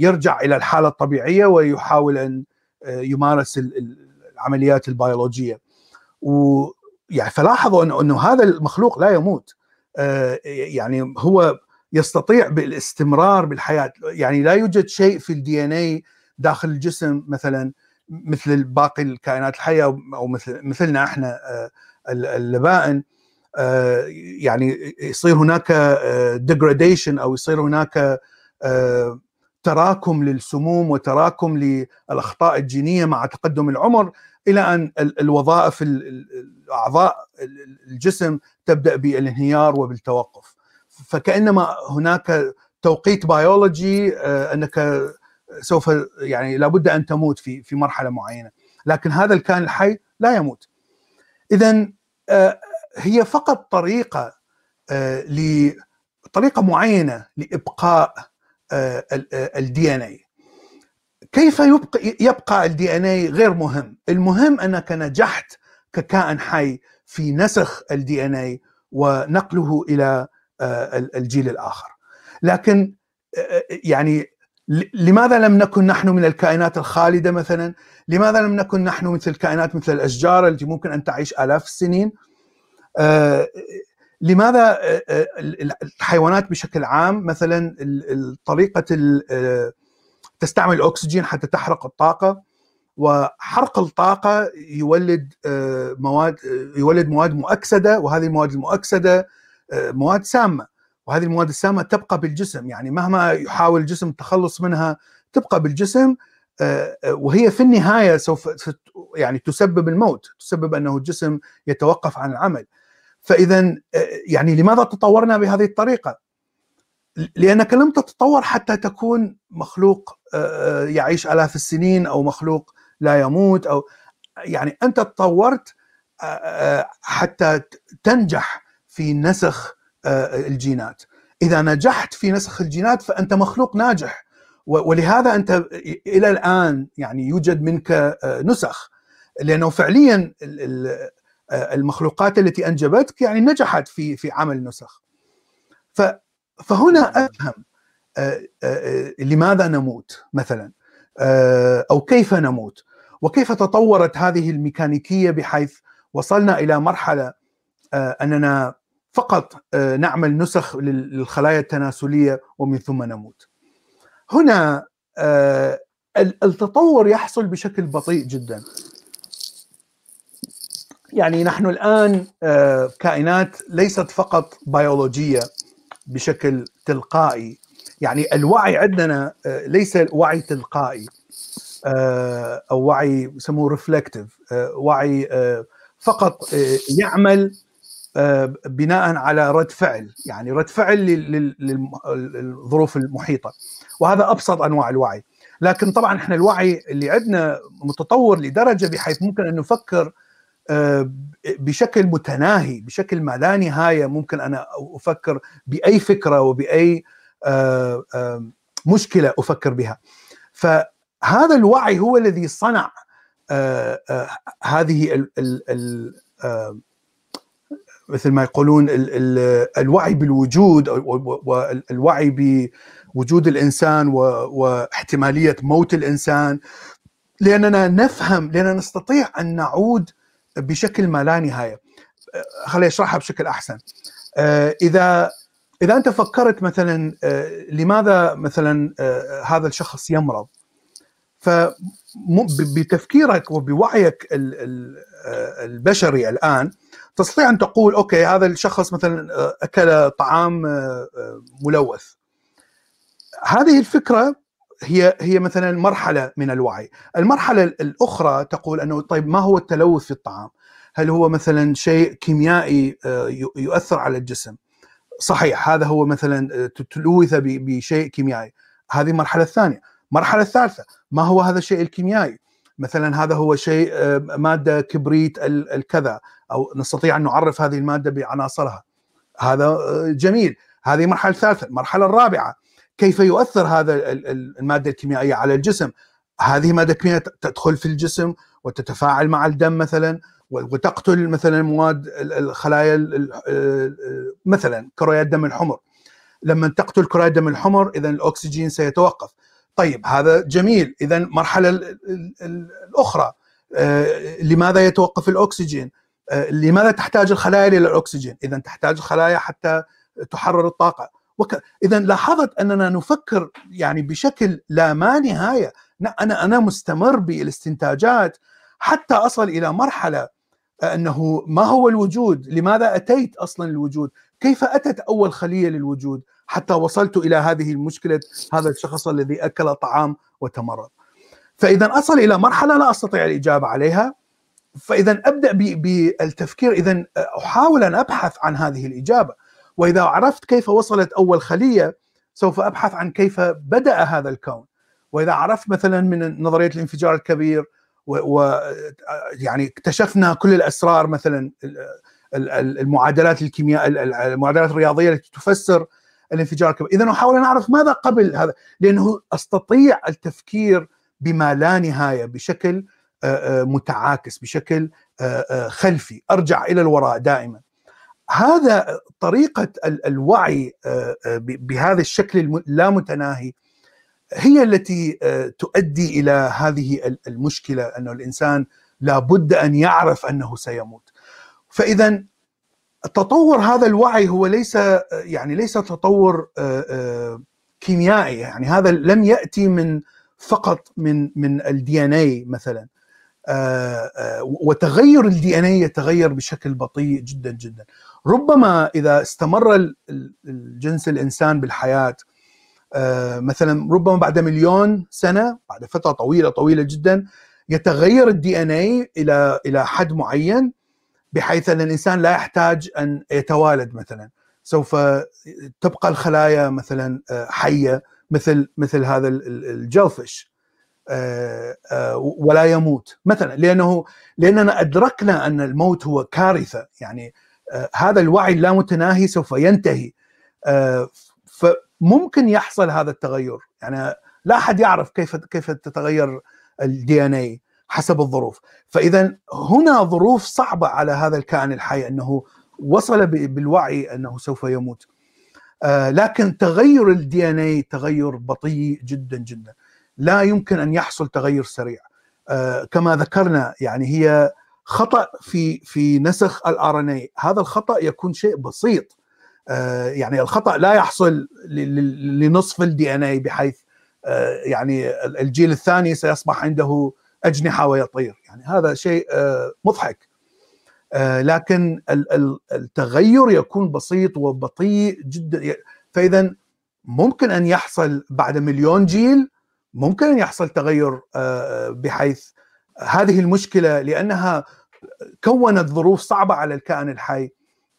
يرجع إلى الحالة الطبيعية ويحاول أن آه، يمارس العمليات البيولوجية. ويعني فلاحظوا انه أنه هذا المخلوق لا يموت. يعني هو يستطيع بالاستمرار بالحياة. يعني لا يوجد شيء في ال DNA داخل الجسم مثلا مثل باقي الكائنات الحية أو مثل مثلنا إحنا آه، اللبائن. آه، يعني يصير هناك degradation آه، أو يصير هناك تراكم للسموم وتراكم للأخطاء الجينية مع تقدم العمر إلى أن الوظائف الأعضاء الجسم تبدأ بالانهيار وبالتوقف. فكأنما هناك توقيت بيولوجي آه، أنك سوف يعني لابد أن تموت في في مرحلة معينة. لكن هذا الكائن الحي لا يموت. اذا آه، هي فقط طريقة آه، لطريقه معينة لإبقاء ال DNA كيف يبقى يبقى ال DNA غير مهم المهم أنك نجحت ككائن حي في نسخ الدي ان اي ونقله إلى آه، الجيل الآخر لكن آه، يعني لماذا لم نكن نحن من الكائنات الخالدة مثلا؟ لماذا لم نكن نحن مثل الكائنات مثل الأشجار التي ممكن أن تعيش آلاف السنين؟ لماذا الحيوانات بشكل عام مثلا طريقة تستعمل الأكسجين حتى تحرق الطاقة وحرق الطاقة يولد مواد يولد مواد مؤكسدة وهذه المواد المؤكسدة مواد سامة وهذه المواد السامة تبقى بالجسم يعني مهما يحاول الجسم التخلص منها تبقى بالجسم آه، آه، وهي في النهاية سوف يعني تسبب الموت تسبب أنه الجسم يتوقف عن العمل. فإذا آه، يعني لماذا تطورنا بهذه الطريقة؟ لأنك لم تتطور حتى تكون مخلوق يعيش آلاف السنين أو مخلوق لا يموت أو يعني أنت تطورت حتى تنجح في نسخ الجينات. إذا نجحت في نسخ الجينات فأنت مخلوق ناجح. ولهذا أنت إلى الآن يعني يوجد منك آه، نسخ. لأنه فعليا آه، المخلوقات التي أنجبتك يعني نجحت في في عمل نسخ. فهنا أفهم آه، لماذا نموت مثلا أو كيف نموت؟ وكيف تطورت هذه الميكانيكية بحيث وصلنا إلى مرحلة أننا فقط نعمل نسخ للخلايا التناسلية ومن ثم نموت. هنا آه، التطور يحصل بشكل بطيء جدا. يعني نحن الآن آه، كائنات ليست فقط بيولوجية بشكل تلقائي. يعني الوعي عندنا آه، ليس وعي تلقائي أو وعي يسموه ريفلكتيف وعي فقط يعمل بناء على رد فعل. يعني رد فعل للظروف المحيطة. وهذا أبسط أنواع الوعي. لكن طبعا إحنا الوعي اللي عندنا متطور لدرجة بحيث ممكن أن نفكر آه، بشكل متناهي بشكل ما لا نهاية ممكن أنا أفكر بأي فكرة وبأي آه، آه، مشكلة أفكر بها. فهذا الوعي هو الذي صنع هذه مثل ما يقولون الوعي بالوجود والوعي بوجود الإنسان واحتمالية موت الإنسان. لأننا نفهم لأننا نستطيع أن نعود بشكل ما لا نهاية. خليني أشرحها بشكل أحسن. آه، إذا إذا أنت فكرت مثلا آه، لماذا مثلا هذا الشخص يمرض فبتفكيرك وبوعيك البشري الآن تستطيع أن تقول أوكي هذا الشخص مثلا أكل طعام ملوث. هذه الفكرة هي هي مثلا مرحلة من الوعي. المرحلة الأخرى تقول أنه طيب ما هو التلوث في الطعام؟ هل هو مثلا شيء كيميائي يؤثر على الجسم؟ صحيح هذا هو مثلا تلوث بشيء كيميائي. هذه المرحلة الثانية. المرحله الثالثة ما هو هذا الشيء الكيميائي؟ مثلا هذا هو شيء مادة كبريت الكذا أو نستطيع أن نعرف هذه المادة بعناصرها. هذا آه، جميل. هذه المرحله الثالثة. المرحلة الرابعة كيف يؤثر هذا المادة الكيميائية على الجسم؟ هذه مادة كيميائية تدخل في الجسم وتتفاعل مع الدم مثلا وتقتل مثلا مواد الخلايا مثلا كريات الدم الحمر. لما تقتل كريات الدم الحمر اذا الأكسجين سيتوقف. طيب هذا جميل. اذا المرحله الأخرى آه، لماذا يتوقف الأكسجين؟ آه، لماذا تحتاج الخلايا إلى الاكسجين؟ اذا تحتاج الخلايا حتى تحرر الطاقة. وك... اذا لاحظت أننا نفكر يعني بشكل لا ما نهايه أنا أنا مستمر بالاستنتاجات حتى أصل إلى مرحلة أنه ما هو الوجود؟ لماذا أتيت أصلا الوجود؟ كيف أتت أول خلية للوجود؟ حتى وصلت إلى هذه المشكلة هذا الشخص الذي أكل طعام وتمرض. فاذا أصل إلى مرحلة لا أستطيع الإجابة عليها فاذا أبدأ بالتفكير اذا أحاول أن أبحث عن هذه الإجابة وإذا عرفت كيف وصلت أول خلية سوف أبحث عن كيف بدأ هذا الكون. وإذا عرفت مثلا من نظرية الانفجار الكبير و يعني اكتشفنا كل الأسرار مثلا المعادلات الكيمياء المعادلات الرياضية التي تفسر الانفجار الكبير. اذا أحاول أن أعرف ماذا قبل هذا لأنه أستطيع التفكير بما لا نهاية بشكل متعاكس بشكل خلفي. أرجع إلى الوراء دائما. هذا طريقة الوعي بهذا الشكل اللامتناهي هي التي تؤدي إلى هذه المشكلة أنه الإنسان لابد أن يعرف أنه سيموت. فإذا تطور هذا الوعي هو ليس يعني ليس تطور كيميائي يعني هذا لم يأتي من فقط من من ال DNA مثلا وتغير ال DNA يتغير بشكل بطيء جدا جدا. ربما إذا استمر الجنس الإنسان بالحياة مثلا ربما بعد مليون سنة بعد فترة طويلة طويلة جدا يتغير ال DNA إلى إلى حد معين بحيث أن الإنسان لا يحتاج أن يتوالد مثلا. سوف تبقى الخلايا مثلا آه، حية مثل مثل هذا الجلفش آه، آه، ولا يموت. مثلا لأنه لأننا أدركنا أن الموت هو كارثة يعني هذا الوعي اللامتناهي سوف ينتهي. فممكن يحصل هذا التغير. يعني لا أحد يعرف كيف كيف تتغير ال DNA حسب الظروف. فاذا هنا ظروف صعبة على هذا الكائن الحي أنه وصل بالوعي أنه سوف يموت. آه لكن تغير ال DNA تغير بطيء جدا جدا. لا يمكن أن يحصل تغير سريع. آه كما ذكرنا يعني هي خطأ في في نسخ ال RNA هذا الخطأ يكون شيء بسيط. آه يعني الخطأ لا يحصل لنصف ال DNA بحيث آه يعني الجيل الثاني سيصبح عنده أجنحة ويطير. يعني هذا شيء آه، مضحك. لكن التغير يكون بسيط وبطيء جدا. فاذا ممكن أن يحصل بعد مليون جيل ممكن أن يحصل تغير بحيث هذه المشكلة لأنها كونت ظروف صعبة على الكائن الحي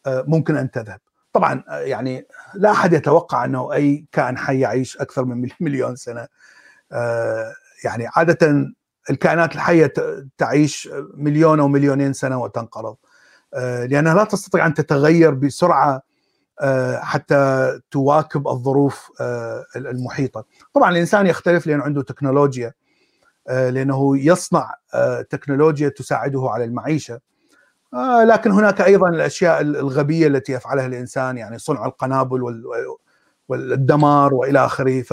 ممكن أن تذهب. طبعا يعني لا أحد يتوقع أنه أي كائن حي يعيش أكثر من مليون سنة. يعني عادة الكائنات الحية تعيش مليون أو مليونين سنة وتنقرض. آه، لأنها لا تستطيع أن تتغير بسرعة آه، حتى تواكب الظروف آه، المحيطة. طبعا الإنسان يختلف لأنه عنده تكنولوجيا. لأنه يصنع تكنولوجيا تساعده على المعيشة. لكن هناك أيضا الأشياء الغبية التي يفعلها الإنسان يعني صنع القنابل والدمار وإلى آخره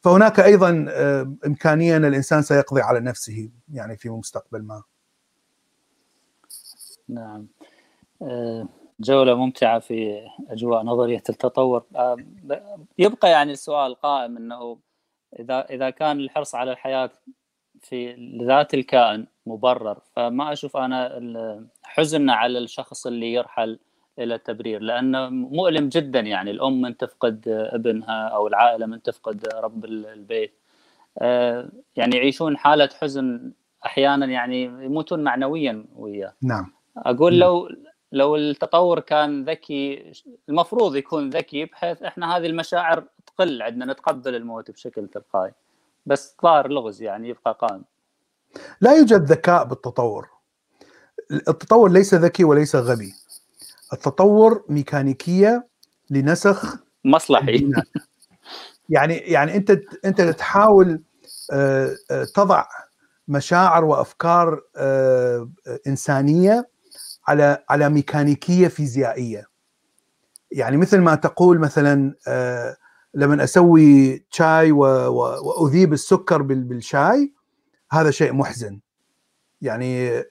فهناك أيضا آه، إمكانية أن الإنسان سيقضي على نفسه يعني في مستقبل ما. نعم. آه، جولة ممتعة في أجواء نظرية التطور آه، يبقى يعني السؤال قائم إنه إذا إذا كان الحرص على الحياة في ذات الكائن مبرر. فما أشوف أنا حزننا على الشخص اللي يرحل إلى التبرير لأنه مؤلم جدا يعني. الأم من تفقد ابنها أو العائلة من تفقد رب البيت. آه، يعني يعيشون حالة حزن أحيانا يعني يموتون معنويا وياه. نعم. أقول لو لو التطور كان ذكي المفروض يكون ذكي بحيث إحنا هذه المشاعر تقل عندنا نتقبل الموت بشكل تلقائي. بس ظاهر لغز يعني يبقى قائم. لا يوجد ذكاء بالتطور. التطور ليس ذكي وليس غبي. التطور ميكانيكية لنسخ مصلحي. يعني يعني أنت أنت تحاول آه، آه، تضع مشاعر وأفكار آه، إنسانية على على ميكانيكية فيزيائية. يعني مثل ما تقول مثلا لما أسوي شاي وأذيب السكر بالشاي هذا شيء محزن. يعني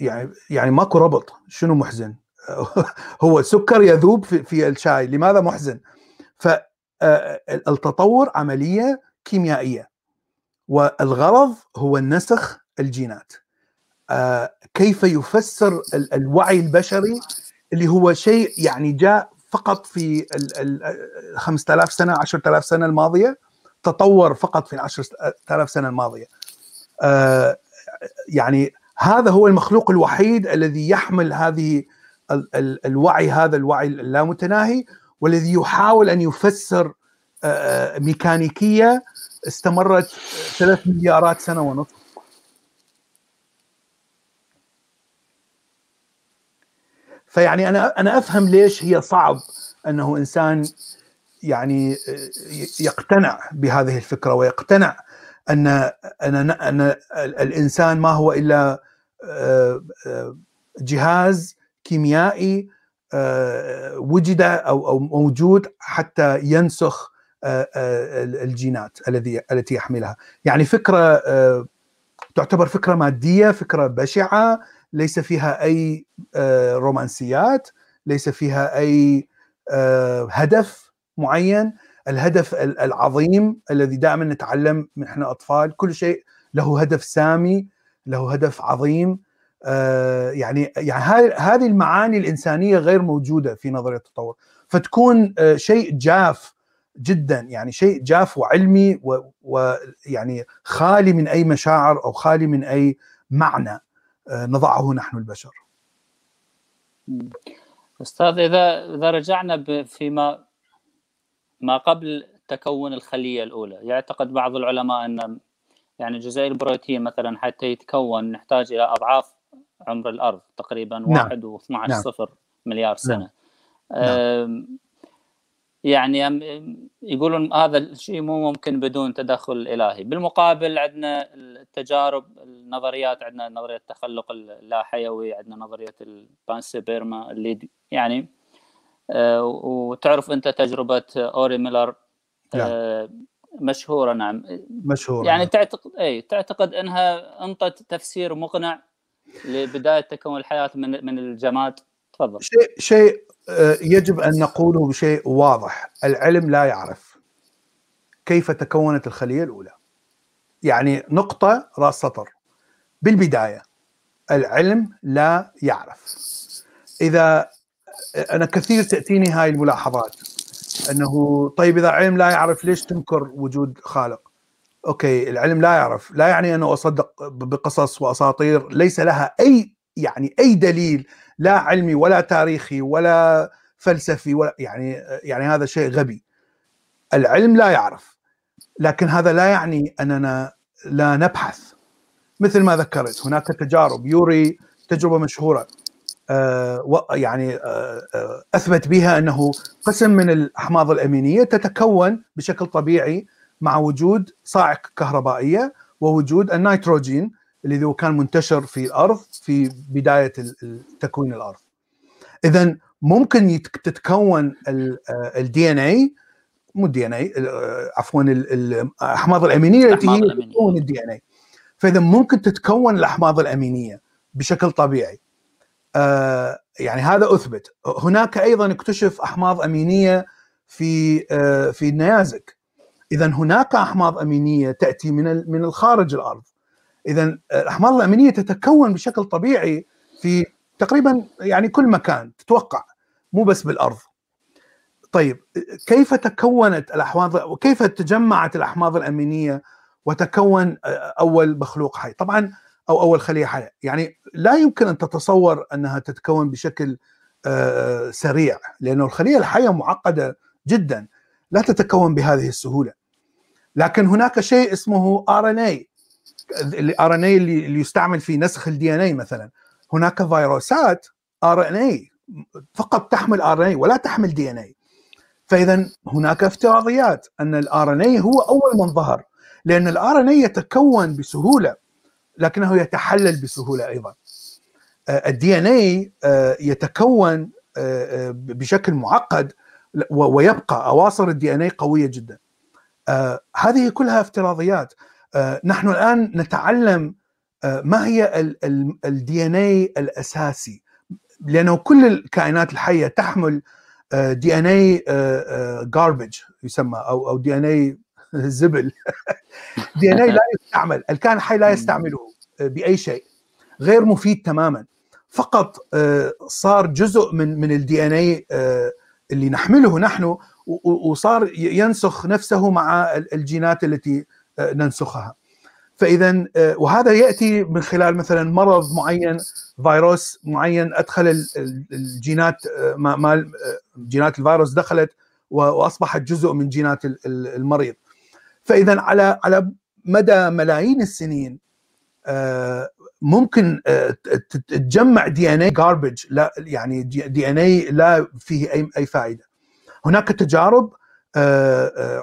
يعني يعني ماكو ربط. شنو محزن؟ هو سكر يذوب في, في الشاي. لماذا محزن؟ فالتطور آه، عملية كيميائية والغرض هو النسخ الجينات. آه، كيف يفسر الوعي البشري اللي هو شيء يعني جاء فقط في ال 5000 سنة 10000 سنة الماضية تطور فقط في ال 10000 سنة الماضية. آه، يعني هذا هو المخلوق الوحيد الذي يحمل هذه الوعي هذا الوعي اللامتناهي والذي يحاول أن يفسر ميكانيكية استمرت ثلاث مليارات سنة ونصف. فيعني أنا أنا أفهم ليش هي صعب أنه إنسان يعني يقتنع بهذه الفكرة ويقتنع أن أن أن الإنسان ما هو إلا جهاز كيميائي آه، وجد أو أو موجود حتى ينسخ آه، آه، الجينات الذي التي يحملها. يعني فكرة تعتبر فكرة مادية فكرة بشعة ليس فيها أي رومانسيات ليس فيها أي هدف معين. الهدف العظيم الذي دائما نتعلم من إحنا أطفال كل شيء له هدف سامي له هدف عظيم آه، يعني يعني هذه المعاني الإنسانية غير موجودة في نظرية التطور. فتكون آه، شيء جاف جدا يعني شيء جاف وعلمي ويعني خالي من أي مشاعر أو خالي من أي معنى. نضعه نحن البشر. أستاذ إذا إذا رجعنا فيما ما قبل تكون الخلية الأولى يعتقد بعض العلماء أن يعني جزيء البروتين مثلا حتى يتكون نحتاج إلى أضعاف عمر الأرض تقريبا نعم. واحد و12 نعم. صفر مليار سنة نعم. يعني يقولون هذا الشيء مو ممكن بدون تدخل إلهي بالمقابل عندنا التجارب النظريات عندنا نظرية التخلق اللا حيوي عندنا نظرية البانسيبيرما اللي يعني آه، وتعرف أنت تجربة أوري ميلر نعم. آه، مشهورة نعم مشهورة يعني نعم. تعتقد إي تعتقد إنها أنطت تفسير مقنع لبداية تكون الحياة من من الجماد تفضل شيء شيء يجب أن نقوله بشيء واضح. العلم لا يعرف كيف تكونت الخلية الأولى. يعني نقطة راس سطر. بالبداية العلم لا يعرف. إذا أنا كثير تأتيني هاي الملاحظات أنه طيب إذا العلم لا يعرف ليش تنكر وجود خالق؟ أوكي العلم لا يعرف. لا يعني انه أصدق بقصص وأساطير. ليس لها أي يعني أي دليل لا علمي ولا تاريخي ولا فلسفي ولا يعني يعني هذا شيء غبي. العلم لا يعرف لكن هذا لا يعني أننا لا نبحث مثل ما ذكرت هناك تجارب يوري تجربة مشهورة آه، يعني آه، آه، أثبت بها أنه قسم من الأحماض الأمينية تتكون بشكل طبيعي مع وجود صاعق كهربائية ووجود النيتروجين الذي هو كان منتشر في الأرض في بداية تكوين الأرض. اذا ممكن تتكون ال DNA مو ال DNA عفوا الأحماض الأمينية التي هي تكون ال DNA. فاذا ممكن تتكون الأحماض الأمينية بشكل طبيعي. آه يعني هذا أثبت هناك أيضا اكتشف أحماض أمينية في آه في النيازك اذا هناك أحماض أمينية تأتي من من الخارج الأرض إذا الاحماض الأمينية تتكون بشكل طبيعي في تقريبا يعني كل مكان تتوقع مو بس بالأرض. طيب كيف تكونت الاحماض وكيف تجمعت الاحماض الأمينية وتكون آه، أول مخلوق حي؟ طبعا أو أول خلية حية. يعني لا يمكن أن تتصور أنها تتكون بشكل آه، سريع لأنه الخلية الحية معقدة جدا لا تتكون بهذه السهولة. لكن هناك شيء اسمه RNA ال RNA اللي يستعمل في نسخ ال DNA مثلا هناك فيروسات RNA فقط تحمل RNA ولا تحمل DNA فاذا هناك افتراضيات ان ال RNA هو اول من ظهر لأن ال RNA يتكون بسهوله لكنه يتحلل بسهوله أيضا ال DNA يتكون بشكل معقد ويبقى اواصر ال DNA قويه جدا هذه كلها افتراضيات نحن الآن نتعلم ما هي ال DNA الأساسي. لأنه كل الكائنات الحية تحمل DNA garbage يسمى أو أو دي ان اي زبل. دي ان اي لا يستعمل الكائن الحي لا يستعمله بأي شيء غير مفيد تماما. فقط آه، صار جزء من من ال DNA آه، اللي نحمله نحن وصار ينسخ نفسه مع الجينات التي آه، ننسخها. فاذا وهذا يأتي من خلال مثلا مرض معين فيروس معين أدخل الجينات مال جينات الفيروس دخلت وأصبحت جزء من جينات المريض. فاذا على على مدى ملايين السنين آه، ممكن آه، تتجمع دي إن اي لا يعني دي إن اي لا فيه اي أي فائدة. هناك تجارب آه،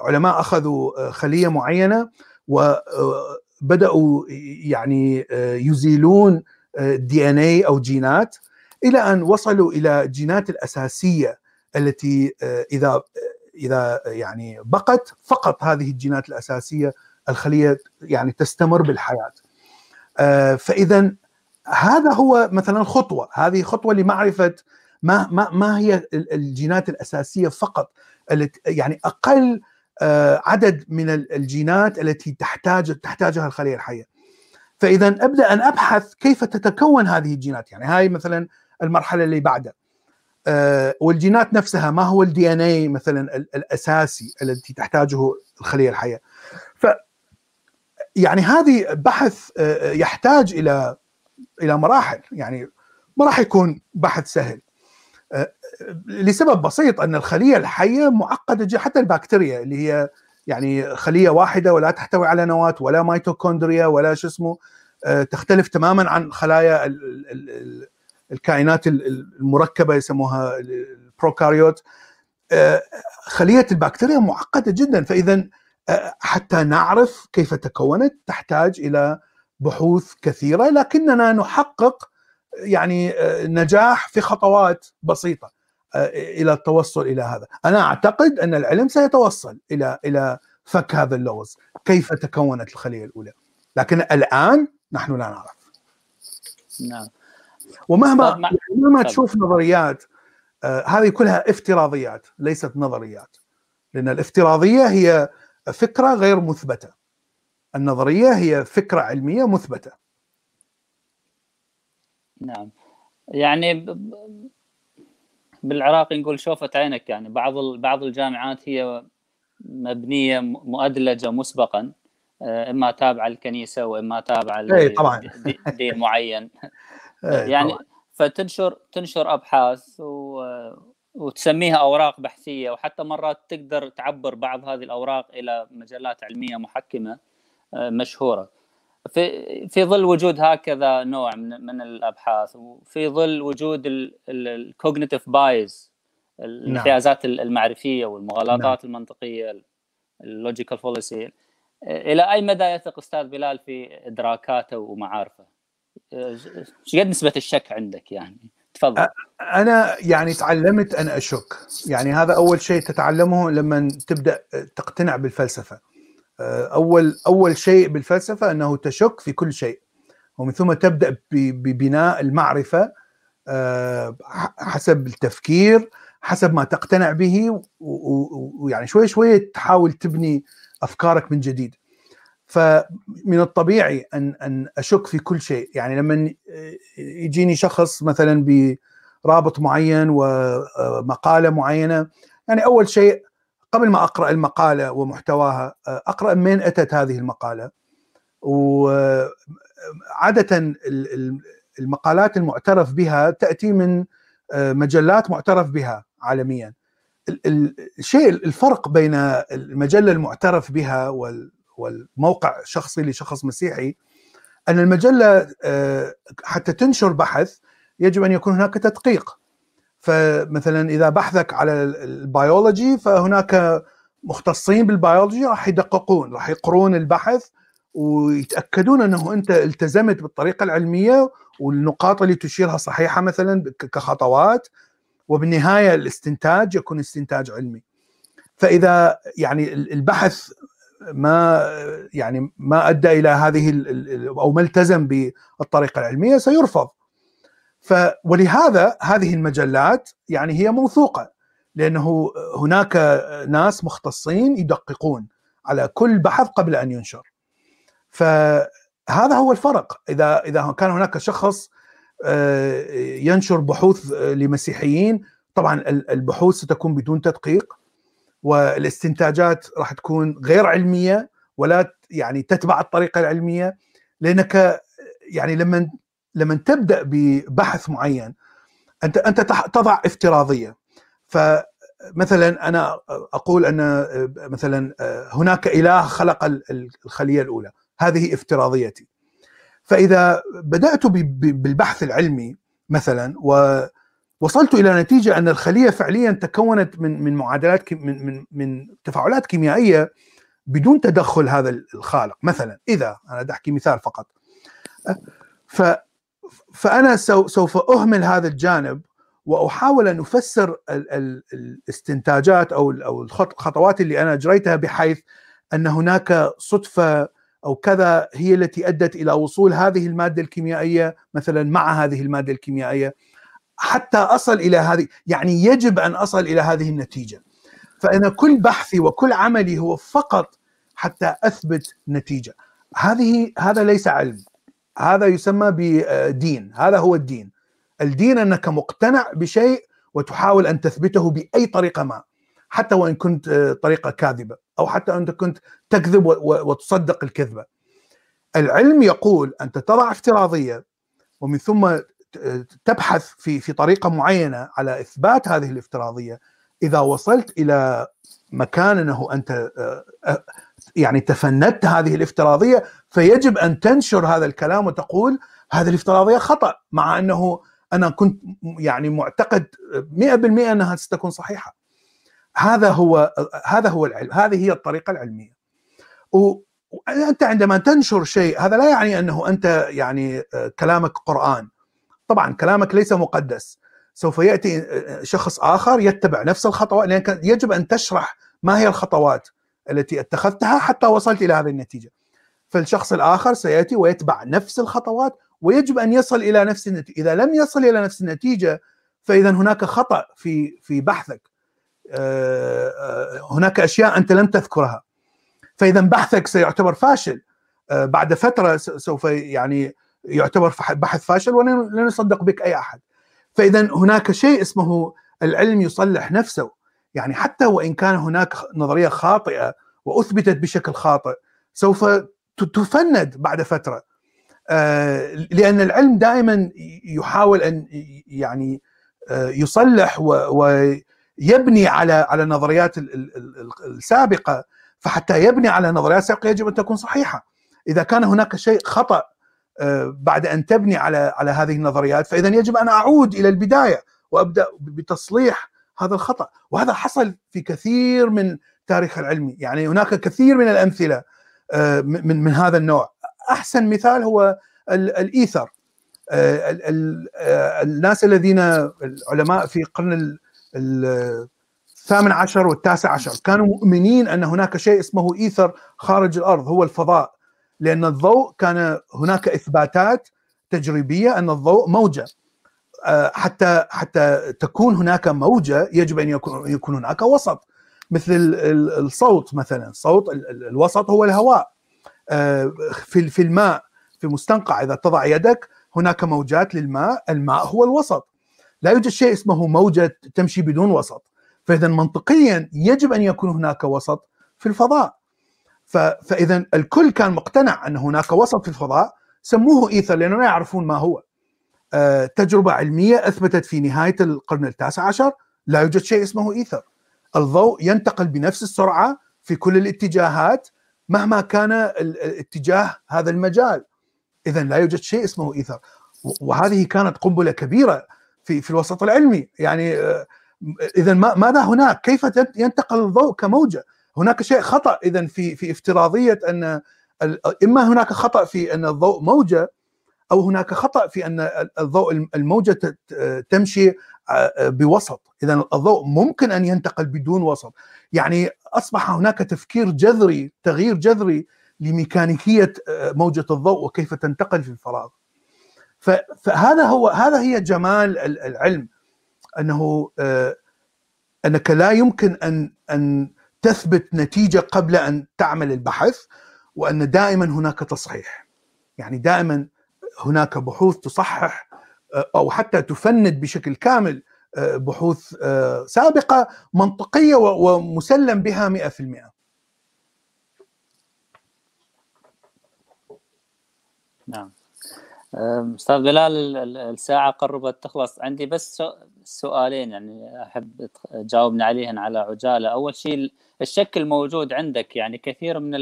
علماء أخذوا خلية معينة وبداوا يعني يزيلون دي ان اي أو جينات إلى أن وصلوا إلى الجينات الأساسية التي إذا إذا يعني بقت فقط هذه الجينات الأساسية الخلية يعني تستمر بالحياة. آه، فإذا هذا هو مثلا خطوة هذه خطوة لمعرفة ما ما ما هي الجينات الأساسية فقط يعني أقل آه، عدد من الجينات التي تحتاج تحتاجها الخلية الحية. فإذا أبدأ أن أبحث كيف تتكون هذه الجينات. يعني هاي مثلا المرحلة اللي بعدها. آه، والجينات نفسها ما هو الدي ان اي مثلا الأساسي الذي تحتاجه الخلية الحية. ف يعني هذه بحث آه، يحتاج إلى إلى مراحل. يعني ما راح يكون بحث سهل. لسبب بسيط أن الخلية الحية معقدة حتى البكتيريا اللي هي يعني خلية واحدة ولا تحتوي على نواة ولا ميتوكوندريا ولا شو اسمه تختلف تماما عن خلايا الكائنات المركبة يسموها ال prokaryote. آه، خلية البكتيريا معقدة جدا فاذا آه، حتى نعرف كيف تكونت تحتاج إلى بحوث كثيرة لكننا نحقق يعني آه، نجاح في خطوات بسيطة. إلى التوصل إلى هذا، أنا أعتقد أن العلم سيتوصل إلى إلى فك هذا اللغز، كيف تكونت الخلية الأولى، لكن الآن نحن لا نعرف. نعم. ومهما مهما تشوف نظريات آه هذه كلها افتراضيات ليست نظريات. لأن الافتراضية هي فكرة غير مثبتة. النظرية هي فكرة علمية مثبتة. نعم. يعني بالعراقي نقول شوفة عينك يعني. بعض بعض الجامعات هي مبنية مؤدلجة مسبقا آه، إما تابعة للكنيسة وإما تابعة لدين معين. إيه، يعني فتنشر تنشر أبحاث و... وتسميها أوراق بحثية وحتى مرات تقدر تعبر بعض هذه الأوراق إلى مجلات علمية محكمة آه، مشهورة. في في ظل وجود هكذا نوع من من الأبحاث وفي ظل وجود ال cognitive bias نعم. الانحيازات المعرفية والمغالطات نعم. المنطقية ال logical fallacy إلى أي مدى يثق أستاذ بلال في إدراكاته ومعارفه؟ إيش قد نسبة الشك عندك يعني تفضل أنا يعني تعلمت أن أشك يعني هذا أول شيء تتعلمه لما تبدأ تقتنع بالفلسفة اول أول شيء بالفلسفة أنه تشك في كل شيء. ومن ثم تبدأ ببناء المعرفة حسب التفكير حسب ما تقتنع به ويعني شوي شوي تحاول تبني أفكارك من جديد. فمن الطبيعي ان أن أشك في كل شيء. يعني لما يجيني شخص مثلا برابط معين ومقاله معينة يعني أول شيء قبل ما أقرأ المقالة ومحتواها أقرأ من أتت هذه المقالة. وعاده المقالات المعترف بها تأتي من مجلات معترف بها عالميا. الشيء الفرق بين المجلة المعترف بها والموقع شخصي لشخص مسيحي أن المجلة آه، حتى تنشر بحث يجب أن يكون هناك تدقيق. فمثلا إذا بحثك على البيولوجي فهناك مختصين بالبيولوجي راح يدققون راح يقرون البحث ويتأكدون أنه أنت التزمت بالطريقة العلمية والنقاط اللي تشيرها صحيحة مثلا كخطوات وبالنهاية الاستنتاج يكون استنتاج علمي. فإذا يعني البحث ما يعني ما أدى إلى هذه أو ما التزم بالطريقة العلمية سيرفض. ف ولهذا هذه المجلات يعني هي موثوقة لأنه هناك ناس مختصين يدققون على كل بحث قبل أن ينشر. فهذا هو الفرق إذا إذا كان هناك شخص آه، ينشر بحوث لمسيحيين طبعا البحوث ستكون بدون تدقيق والاستنتاجات راح تكون غير علمية ولا يعني تتبع الطريقة العلمية لأنك يعني لما لما تبدأ ببحث معين أنت أنت تضع افتراضية. فمثلا أنا أقول أن مثلا هناك إله خلق الخلية الأولى. هذه افتراضيتي. فإذا بدأت بالبحث العلمي مثلا و وصلت إلى نتيجة أن الخلية فعليا تكونت من من معادلات من من من تفاعلات كيميائية بدون تدخل هذا الخالق. مثلا إذا أنا أحكي مثال فقط. ف فأنا سوف أهمل هذا الجانب وأحاول أن أفسر الاستنتاجات أو أو الخطوات اللي أنا أجريتها بحيث أن هناك صدفة أو كذا هي التي أدت إلى وصول هذه المادة الكيميائية مثلا مع هذه المادة الكيميائية حتى أصل إلى هذه يعني يجب أن أصل إلى هذه النتيجة. فأنا كل بحثي وكل عملي هو فقط حتى أثبت نتيجة. هذه هذا ليس علم هذا يسمى بدين هذا هو الدين. الدين أنك مقتنع بشيء وتحاول أن تثبته بأي طريقة ما حتى وإن كنت طريقة كاذبة أو حتى أنت كنت تكذب وتصدق الكذبة. العلم يقول أنت تضع افتراضية ومن ثم تبحث في في طريقة معينة على إثبات هذه الافتراضية إذا وصلت إلى مكان أنه أنت يعني تفندت هذه الافتراضية فيجب أن تنشر هذا الكلام وتقول هذه الافتراضية خطأ مع أنه أنا كنت يعني معتقد 100% أنها ستكون صحيحة. هذا هو هذا هو العلم، هذه هي الطريقة العلمية. وأنت عندما تنشر شيء هذا لا يعني أنه أنت يعني كلامك قرآن. طبعا كلامك ليس مقدس. سوف يأتي شخص آخر يتبع نفس الخطوات لأن يجب أن تشرح ما هي الخطوات التي اتخذتها حتى وصلت إلى هذه النتيجة. فالشخص الآخر سيأتي ويتبع نفس الخطوات ويجب أن يصل إلى نفس النتيجه، إذا لم يصل إلى نفس النتيجة فإذا هناك خطأ في في بحثك. آه، آه، هناك أشياء أنت لم تذكرها. فإذا بحثك سيعتبر فاشل آه، بعد فترة سوف يعني يعتبر بحث فاشل ولن يصدق بك أي أحد. فإذا هناك شيء اسمه العلم يصلح نفسه يعني حتى وإن كان هناك نظرية خاطئة وأثبتت بشكل خاطئ سوف تفند بعد فترة. آه، لأن العلم دائما يحاول أن يعني آه، يصلح ويبني على على النظريات السابقة. فحتى يبني على نظريات سابقة يجب أن تكون صحيحة. إذا كان هناك شيء خطأ آه، بعد أن تبني على على هذه النظريات فاذا يجب أن أعود إلى البداية وأبدأ بتصليح هذا الخطأ. وهذا حصل في كثير من تاريخ العلمي يعني هناك كثير من الأمثلة من من هذا النوع. أحسن مثال هو الإيثر. آه، آه، الناس الذين العلماء في القرن الثامن عشر والتاسع عشر كانوا مؤمنين أن هناك شيء اسمه إيثر خارج الأرض هو الفضاء. لأن الضوء كان هناك إثباتات تجريبية أن الضوء موجة. آه، حتى حتى تكون هناك موجة يجب أن يكون يكون هناك وسط مثل الصوت مثلا. الصوت الوسط هو الهواء. في في الماء في مستنقع إذا تضع يدك هناك موجات للماء. الماء هو الوسط. لا يوجد شيء اسمه موجة تمشي بدون وسط. فاذا منطقيا يجب أن يكون هناك وسط في الفضاء. فاذا الكل كان مقتنع أن هناك وسط في الفضاء. سموه إيثر لأنه لا يعرفون ما هو. آه، تجربة علمية أثبتت في نهاية القرن التاسع عشر لا يوجد شيء اسمه إيثر. الضوء ينتقل بنفس السرعة في كل الاتجاهات مهما كان اتجاه هذا المجال. اذا لا يوجد شيء اسمه إيثر. وهذه كانت قنبلة كبيرة في في الوسط العلمي. يعني آه، اذا ماذا هناك؟ كيف ينتقل الضوء كموجة؟ هناك شيء خطأ اذا في في افتراضية أن إما هناك خطأ في أن الضوء موجة أو هناك خطأ في أن الضوء الموجة تمشي آه، بوسط. إذا الضوء ممكن أن ينتقل بدون وسط. يعني أصبح هناك تفكير جذري تغيير جذري لميكانيكية آه، موجة الضوء وكيف تنتقل في الفراغ. فهذا هو هذا هي جمال العلم. أنه آه، أنك لا يمكن ان أن تثبت نتيجة قبل أن تعمل البحث وأن دائما هناك تصحيح. يعني دائما هناك بحوث تصحح آه، أو حتى تفند بشكل كامل بحوث سابقة منطقية ومسلم بها 100% نعم. أستاذ بلال الساعة قربت تخلص. عندي بس سؤالين يعني أحب تجاوبني عليهن على عجالة. أول شيء الشك الموجود عندك يعني كثير من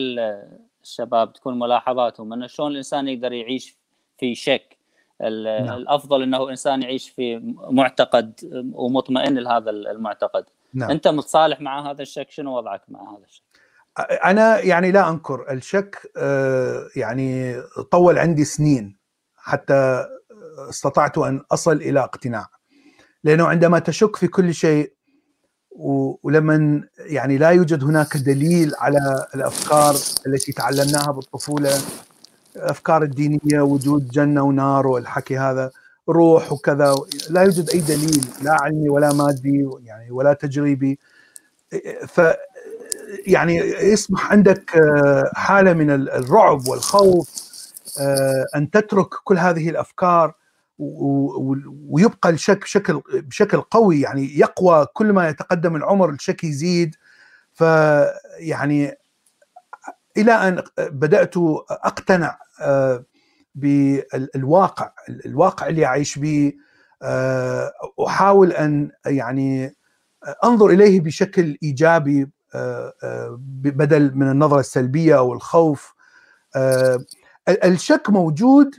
الشباب تكون ملاحظاتهم إنه شلون الإنسان يقدر يعيش في شك. نعم. الأفضل أنه إنسان يعيش في معتقد ومطمئن لهذا المعتقد. نعم. أنت متصالح مع هذا الشك؟ شنو وضعك مع هذا الشك؟ أنا يعني لا أنكر الشك آه، يعني طول عندي سنين حتى استطعت أن أصل إلى اقتناع. لأنه عندما تشك في كل شيء ولما يعني لا يوجد هناك دليل على الأفكار التي تعلمناها بالطفولة الافكار الدينية وجود جنة ونار والحكي هذا روح وكذا لا يوجد أي دليل لا علمي ولا مادي يعني ولا تجريبي. ف يعني يصبح عندك حالة من الرعب والخوف أن تترك كل هذه الأفكار ويبقى الشك بشكل بشكل قوي يعني يقوى كل ما يتقدم العمر الشك يزيد. فيعني إلى أن بدأت أقتنع بالواقع الواقع اللي أعيش به أحاول أن يعني أنظر إليه بشكل إيجابي بدل من النظرة السلبية أو الخوف. الشك موجود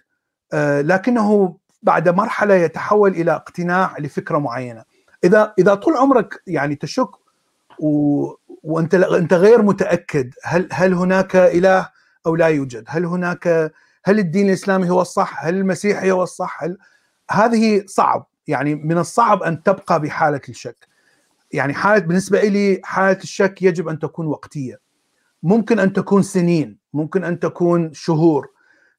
لكنه بعد مرحلة يتحول إلى اقتناع لفكرة معينة. إذا إذا طول عمرك يعني تشك و... وأنت أنت غير متأكد هل هل هناك إله أو لا يوجد؟ هل هناك هل الدين الإسلامي هو الصح؟ هل المسيحي هو الصح؟ هل هذه صعب يعني من الصعب أن تبقى بحالة الشك. يعني حاله بالنسبة لي حالة الشك يجب أن تكون وقتية. ممكن أن تكون سنين، ممكن أن تكون شهور،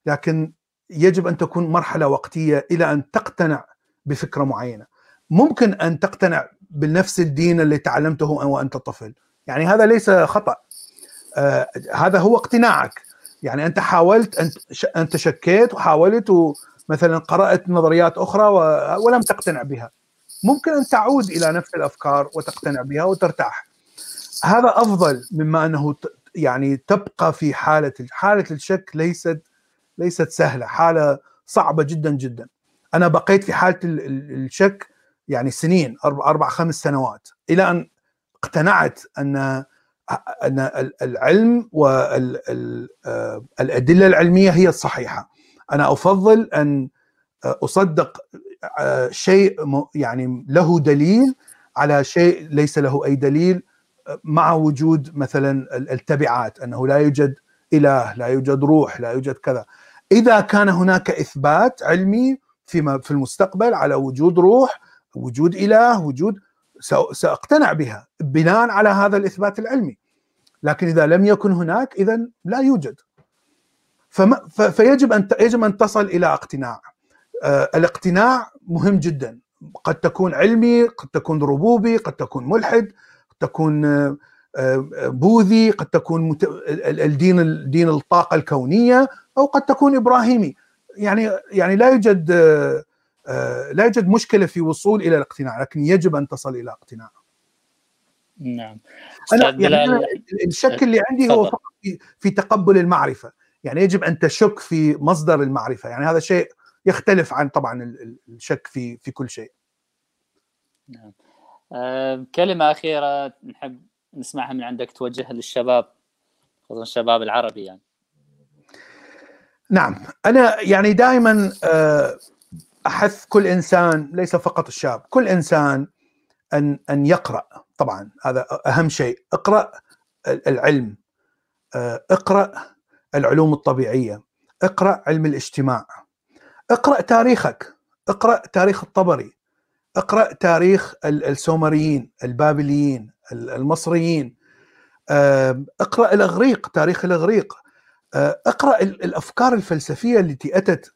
لكن يجب أن تكون مرحلة وقتية إلى أن تقتنع بفكرة معينة. ممكن أن تقتنع بالنفس الدين اللي تعلمته وأنت طفل، يعني هذا ليس خطأ. آه هذا هو اقتناعك. يعني أنت حاولت أنت أنت شكيت وحاولت ومثلا قرأت نظريات أخرى ولم تقتنع بها. ممكن أن تعود إلى نفس الأفكار وتقتنع بها وترتاح. هذا أفضل مما أنه يعني تبقى في حالة حالة الشك ليست ليست سهلة حالة صعبة جدا جدا أنا بقيت في حالة الشك يعني سنين أربع أربع خمس سنوات إلى أن اقتنعت أن أن العلم والادله العلمية هي الصحيحة أنا أفضل أن أصدق شيء يعني له دليل على شيء ليس له أي دليل مع وجود مثلا التبعات أنه لا يوجد إله، لا يوجد روح، لا يوجد كذا. إذا كان هناك إثبات علمي فيما في المستقبل على وجود روح، وجود إله، وجود سأقتنع بها بناء على هذا الإثبات العلمي. لكن إذا لم يكن هناك اذا لا يوجد. فما فيجب أن يجب أن تصل إلى اقتناع. آه الاقتناع مهم جدا قد تكون علمي قد تكون ربوبي قد تكون ملحد قد تكون بوذي قد تكون الدين الدين الطاقة الكونية أو قد تكون إبراهيمي يعني يعني لا يوجد لا يوجد مشكلة في وصول إلى الاقتناع لكن يجب أن تصل إلى اقتناع. نعم. أنا يعني أنا الشك اللي عندي هو فقط في, في تقبل المعرفة. يعني يجب أن تشك في مصدر المعرفة. يعني هذا شيء يختلف عن طبعا الشك في في كل شيء. نعم. أه كلمة أخيرة نحب نسمعها من عندك توجهها للشباب خصوصا الشباب العربي يعني. نعم. أنا يعني دائما أحث كل إنسان ليس فقط الشاب كل إنسان أن أن يقرأ. طبعا هذا أهم شيء. اقرأ العلم. اقرأ العلوم الطبيعية. اقرأ علم الاجتماع. اقرأ تاريخك. اقرأ تاريخ الطبري. اقرأ تاريخ السومريين البابليين المصريين. اقرأ الإغريق تاريخ الإغريق. اقرأ الأفكار الفلسفية التي أتت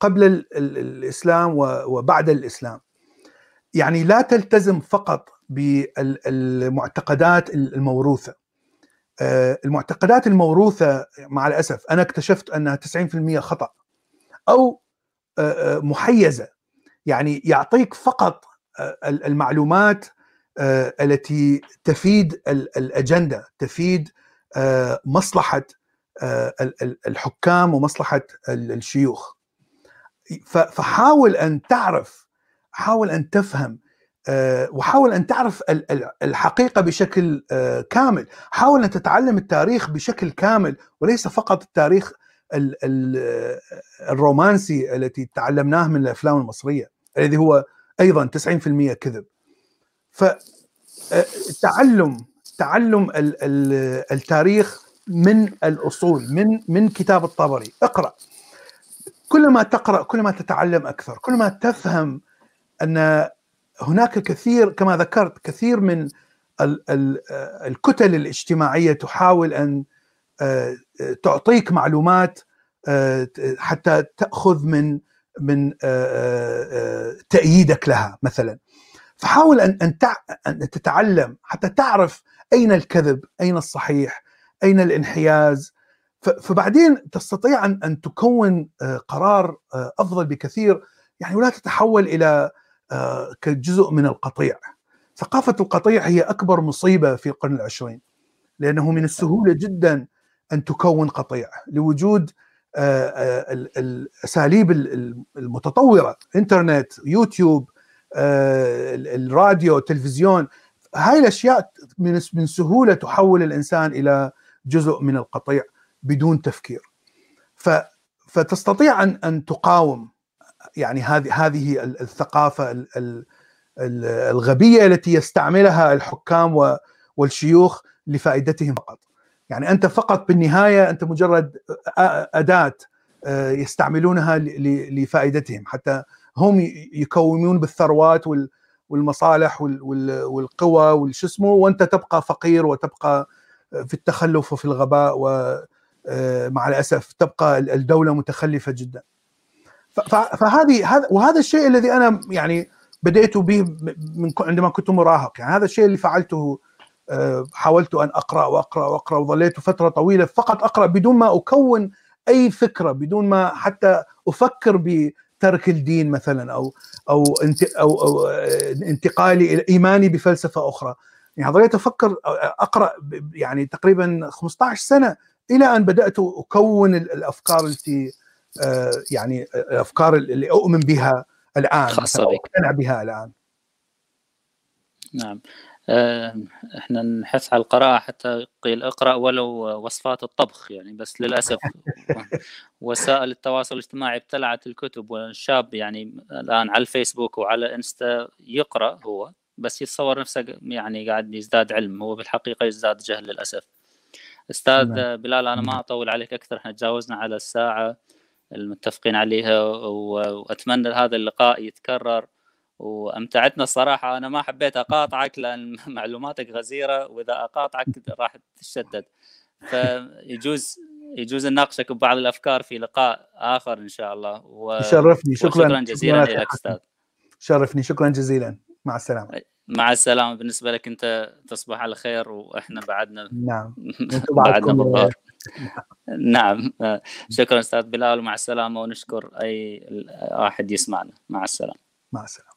قبل الإسلام وبعد الإسلام. يعني لا تلتزم فقط بالمعتقدات الموروثة. المعتقدات الموروثة مع الأسف أنا اكتشفت انها 90% خطأ أو محيزة. يعني يعطيك فقط المعلومات التي تفيد الأجندة تفيد مصلحة الحكام ومصلحة الشيوخ. فحاول أن تعرف حاول أن تفهم وحاول أن تعرف الحقيقة بشكل كامل. حاول أن تتعلم التاريخ بشكل كامل وليس فقط التاريخ الرومانسي التي تعلمناه من الأفلام المصرية الذي هو أيضا 90% كذب. فتعلم تعلم التاريخ من الأصول من من كتاب الطبري. اقرأ. كل ما تقرأ كل ما تتعلم أكثر كل ما تفهم أن هناك كثير كما ذكرت كثير من الكتل الاجتماعية تحاول أن تعطيك معلومات حتى تأخذ من من تأييدك لها مثلا. فحاول أن أن تتعلم حتى تعرف أين الكذب أين الصحيح أين الانحياز فبعدين تستطيع ان أن تكون قرار أفضل بكثير يعني ولا تتحول إلى كجزء من القطيع. ثقافة القطيع هي أكبر مصيبة في القرن العشرين لأنه من السهولة جدا أن تكون قطيع لوجود الأساليب المتطورة إنترنت يوتيوب الراديو التلفزيون. هاي الأشياء من من سهولة تحول الإنسان إلى جزء من القطيع. بدون تفكير. ف فتستطيع أن أن تقاوم يعني هذه هذه الثقافة الغبية التي يستعملها الحكام والشيوخ لفائدتهم فقط. يعني أنت فقط بالنهاية أنت مجرد أداة يستعملونها لفائدتهم. حتى هم يكومون بالثروات والمصالح والقوى والشو اسمه وأنت تبقى فقير وتبقى في التخلف وفي الغباء ومع الأسف تبقى الدولة متخلفة جدا. فهذه هذا وهذا الشيء الذي أنا يعني بديت به من عندما كنت مراهق. يعني هذا الشيء اللي فعلته حاولت أن أقرأ وأقرأ وأقرأ وظليت فترة طويلة فقط أقرأ بدون ما أكون أي فكرة بدون ما حتى أفكر بترك الدين مثلا أو أو أو, أو انتقالي إلى إيماني بفلسفة أخرى. يعني ظليت أفكر أقرأ يعني تقريبا 15 سنة إلى أن بدأت أكون الأفكار التي يعني الأفكار اللي أؤمن بها الآن خاصة بك. أقتنع بها الآن. نعم. إحنا نحث على القراءة حتى قيل اقرأ ولو وصفات الطبخ يعني بس للأسف وسائل التواصل الاجتماعي ابتلعت الكتب والشاب يعني الآن على الفيسبوك وعلى إنستا يقرأ هو بس يتصور نفسه يعني قاعد يزداد علم هو بالحقيقة يزداد جهل للأسف. أستاذ نعم. بلال أنا ما أطول عليك أكثر إحنا تجاوزنا على الساعة المتفقين عليها وأتمنى هذا اللقاء يتكرر. وأمتعتنا الصراحة أنا ما حبيت أقاطعك لأن معلوماتك غزيرة وإذا أقاطعك راح تشدد فيجوز يجوز نناقشك ببعض الأفكار في لقاء آخر إن شاء الله و... يشرفني شكرا. شكرا جزيلا لك أستاذ. شرفني. شكرا جزيلا. مع السلامة. مع السلامة. بالنسبة لك أنت تصبح على خير وإحنا بعدنا. نعم. بعدنا بالظهر نعم. شكرا أستاذ بلال. ومع السلامة. ونشكر أي واحد يسمعنا. مع السلامة. مع السلامة.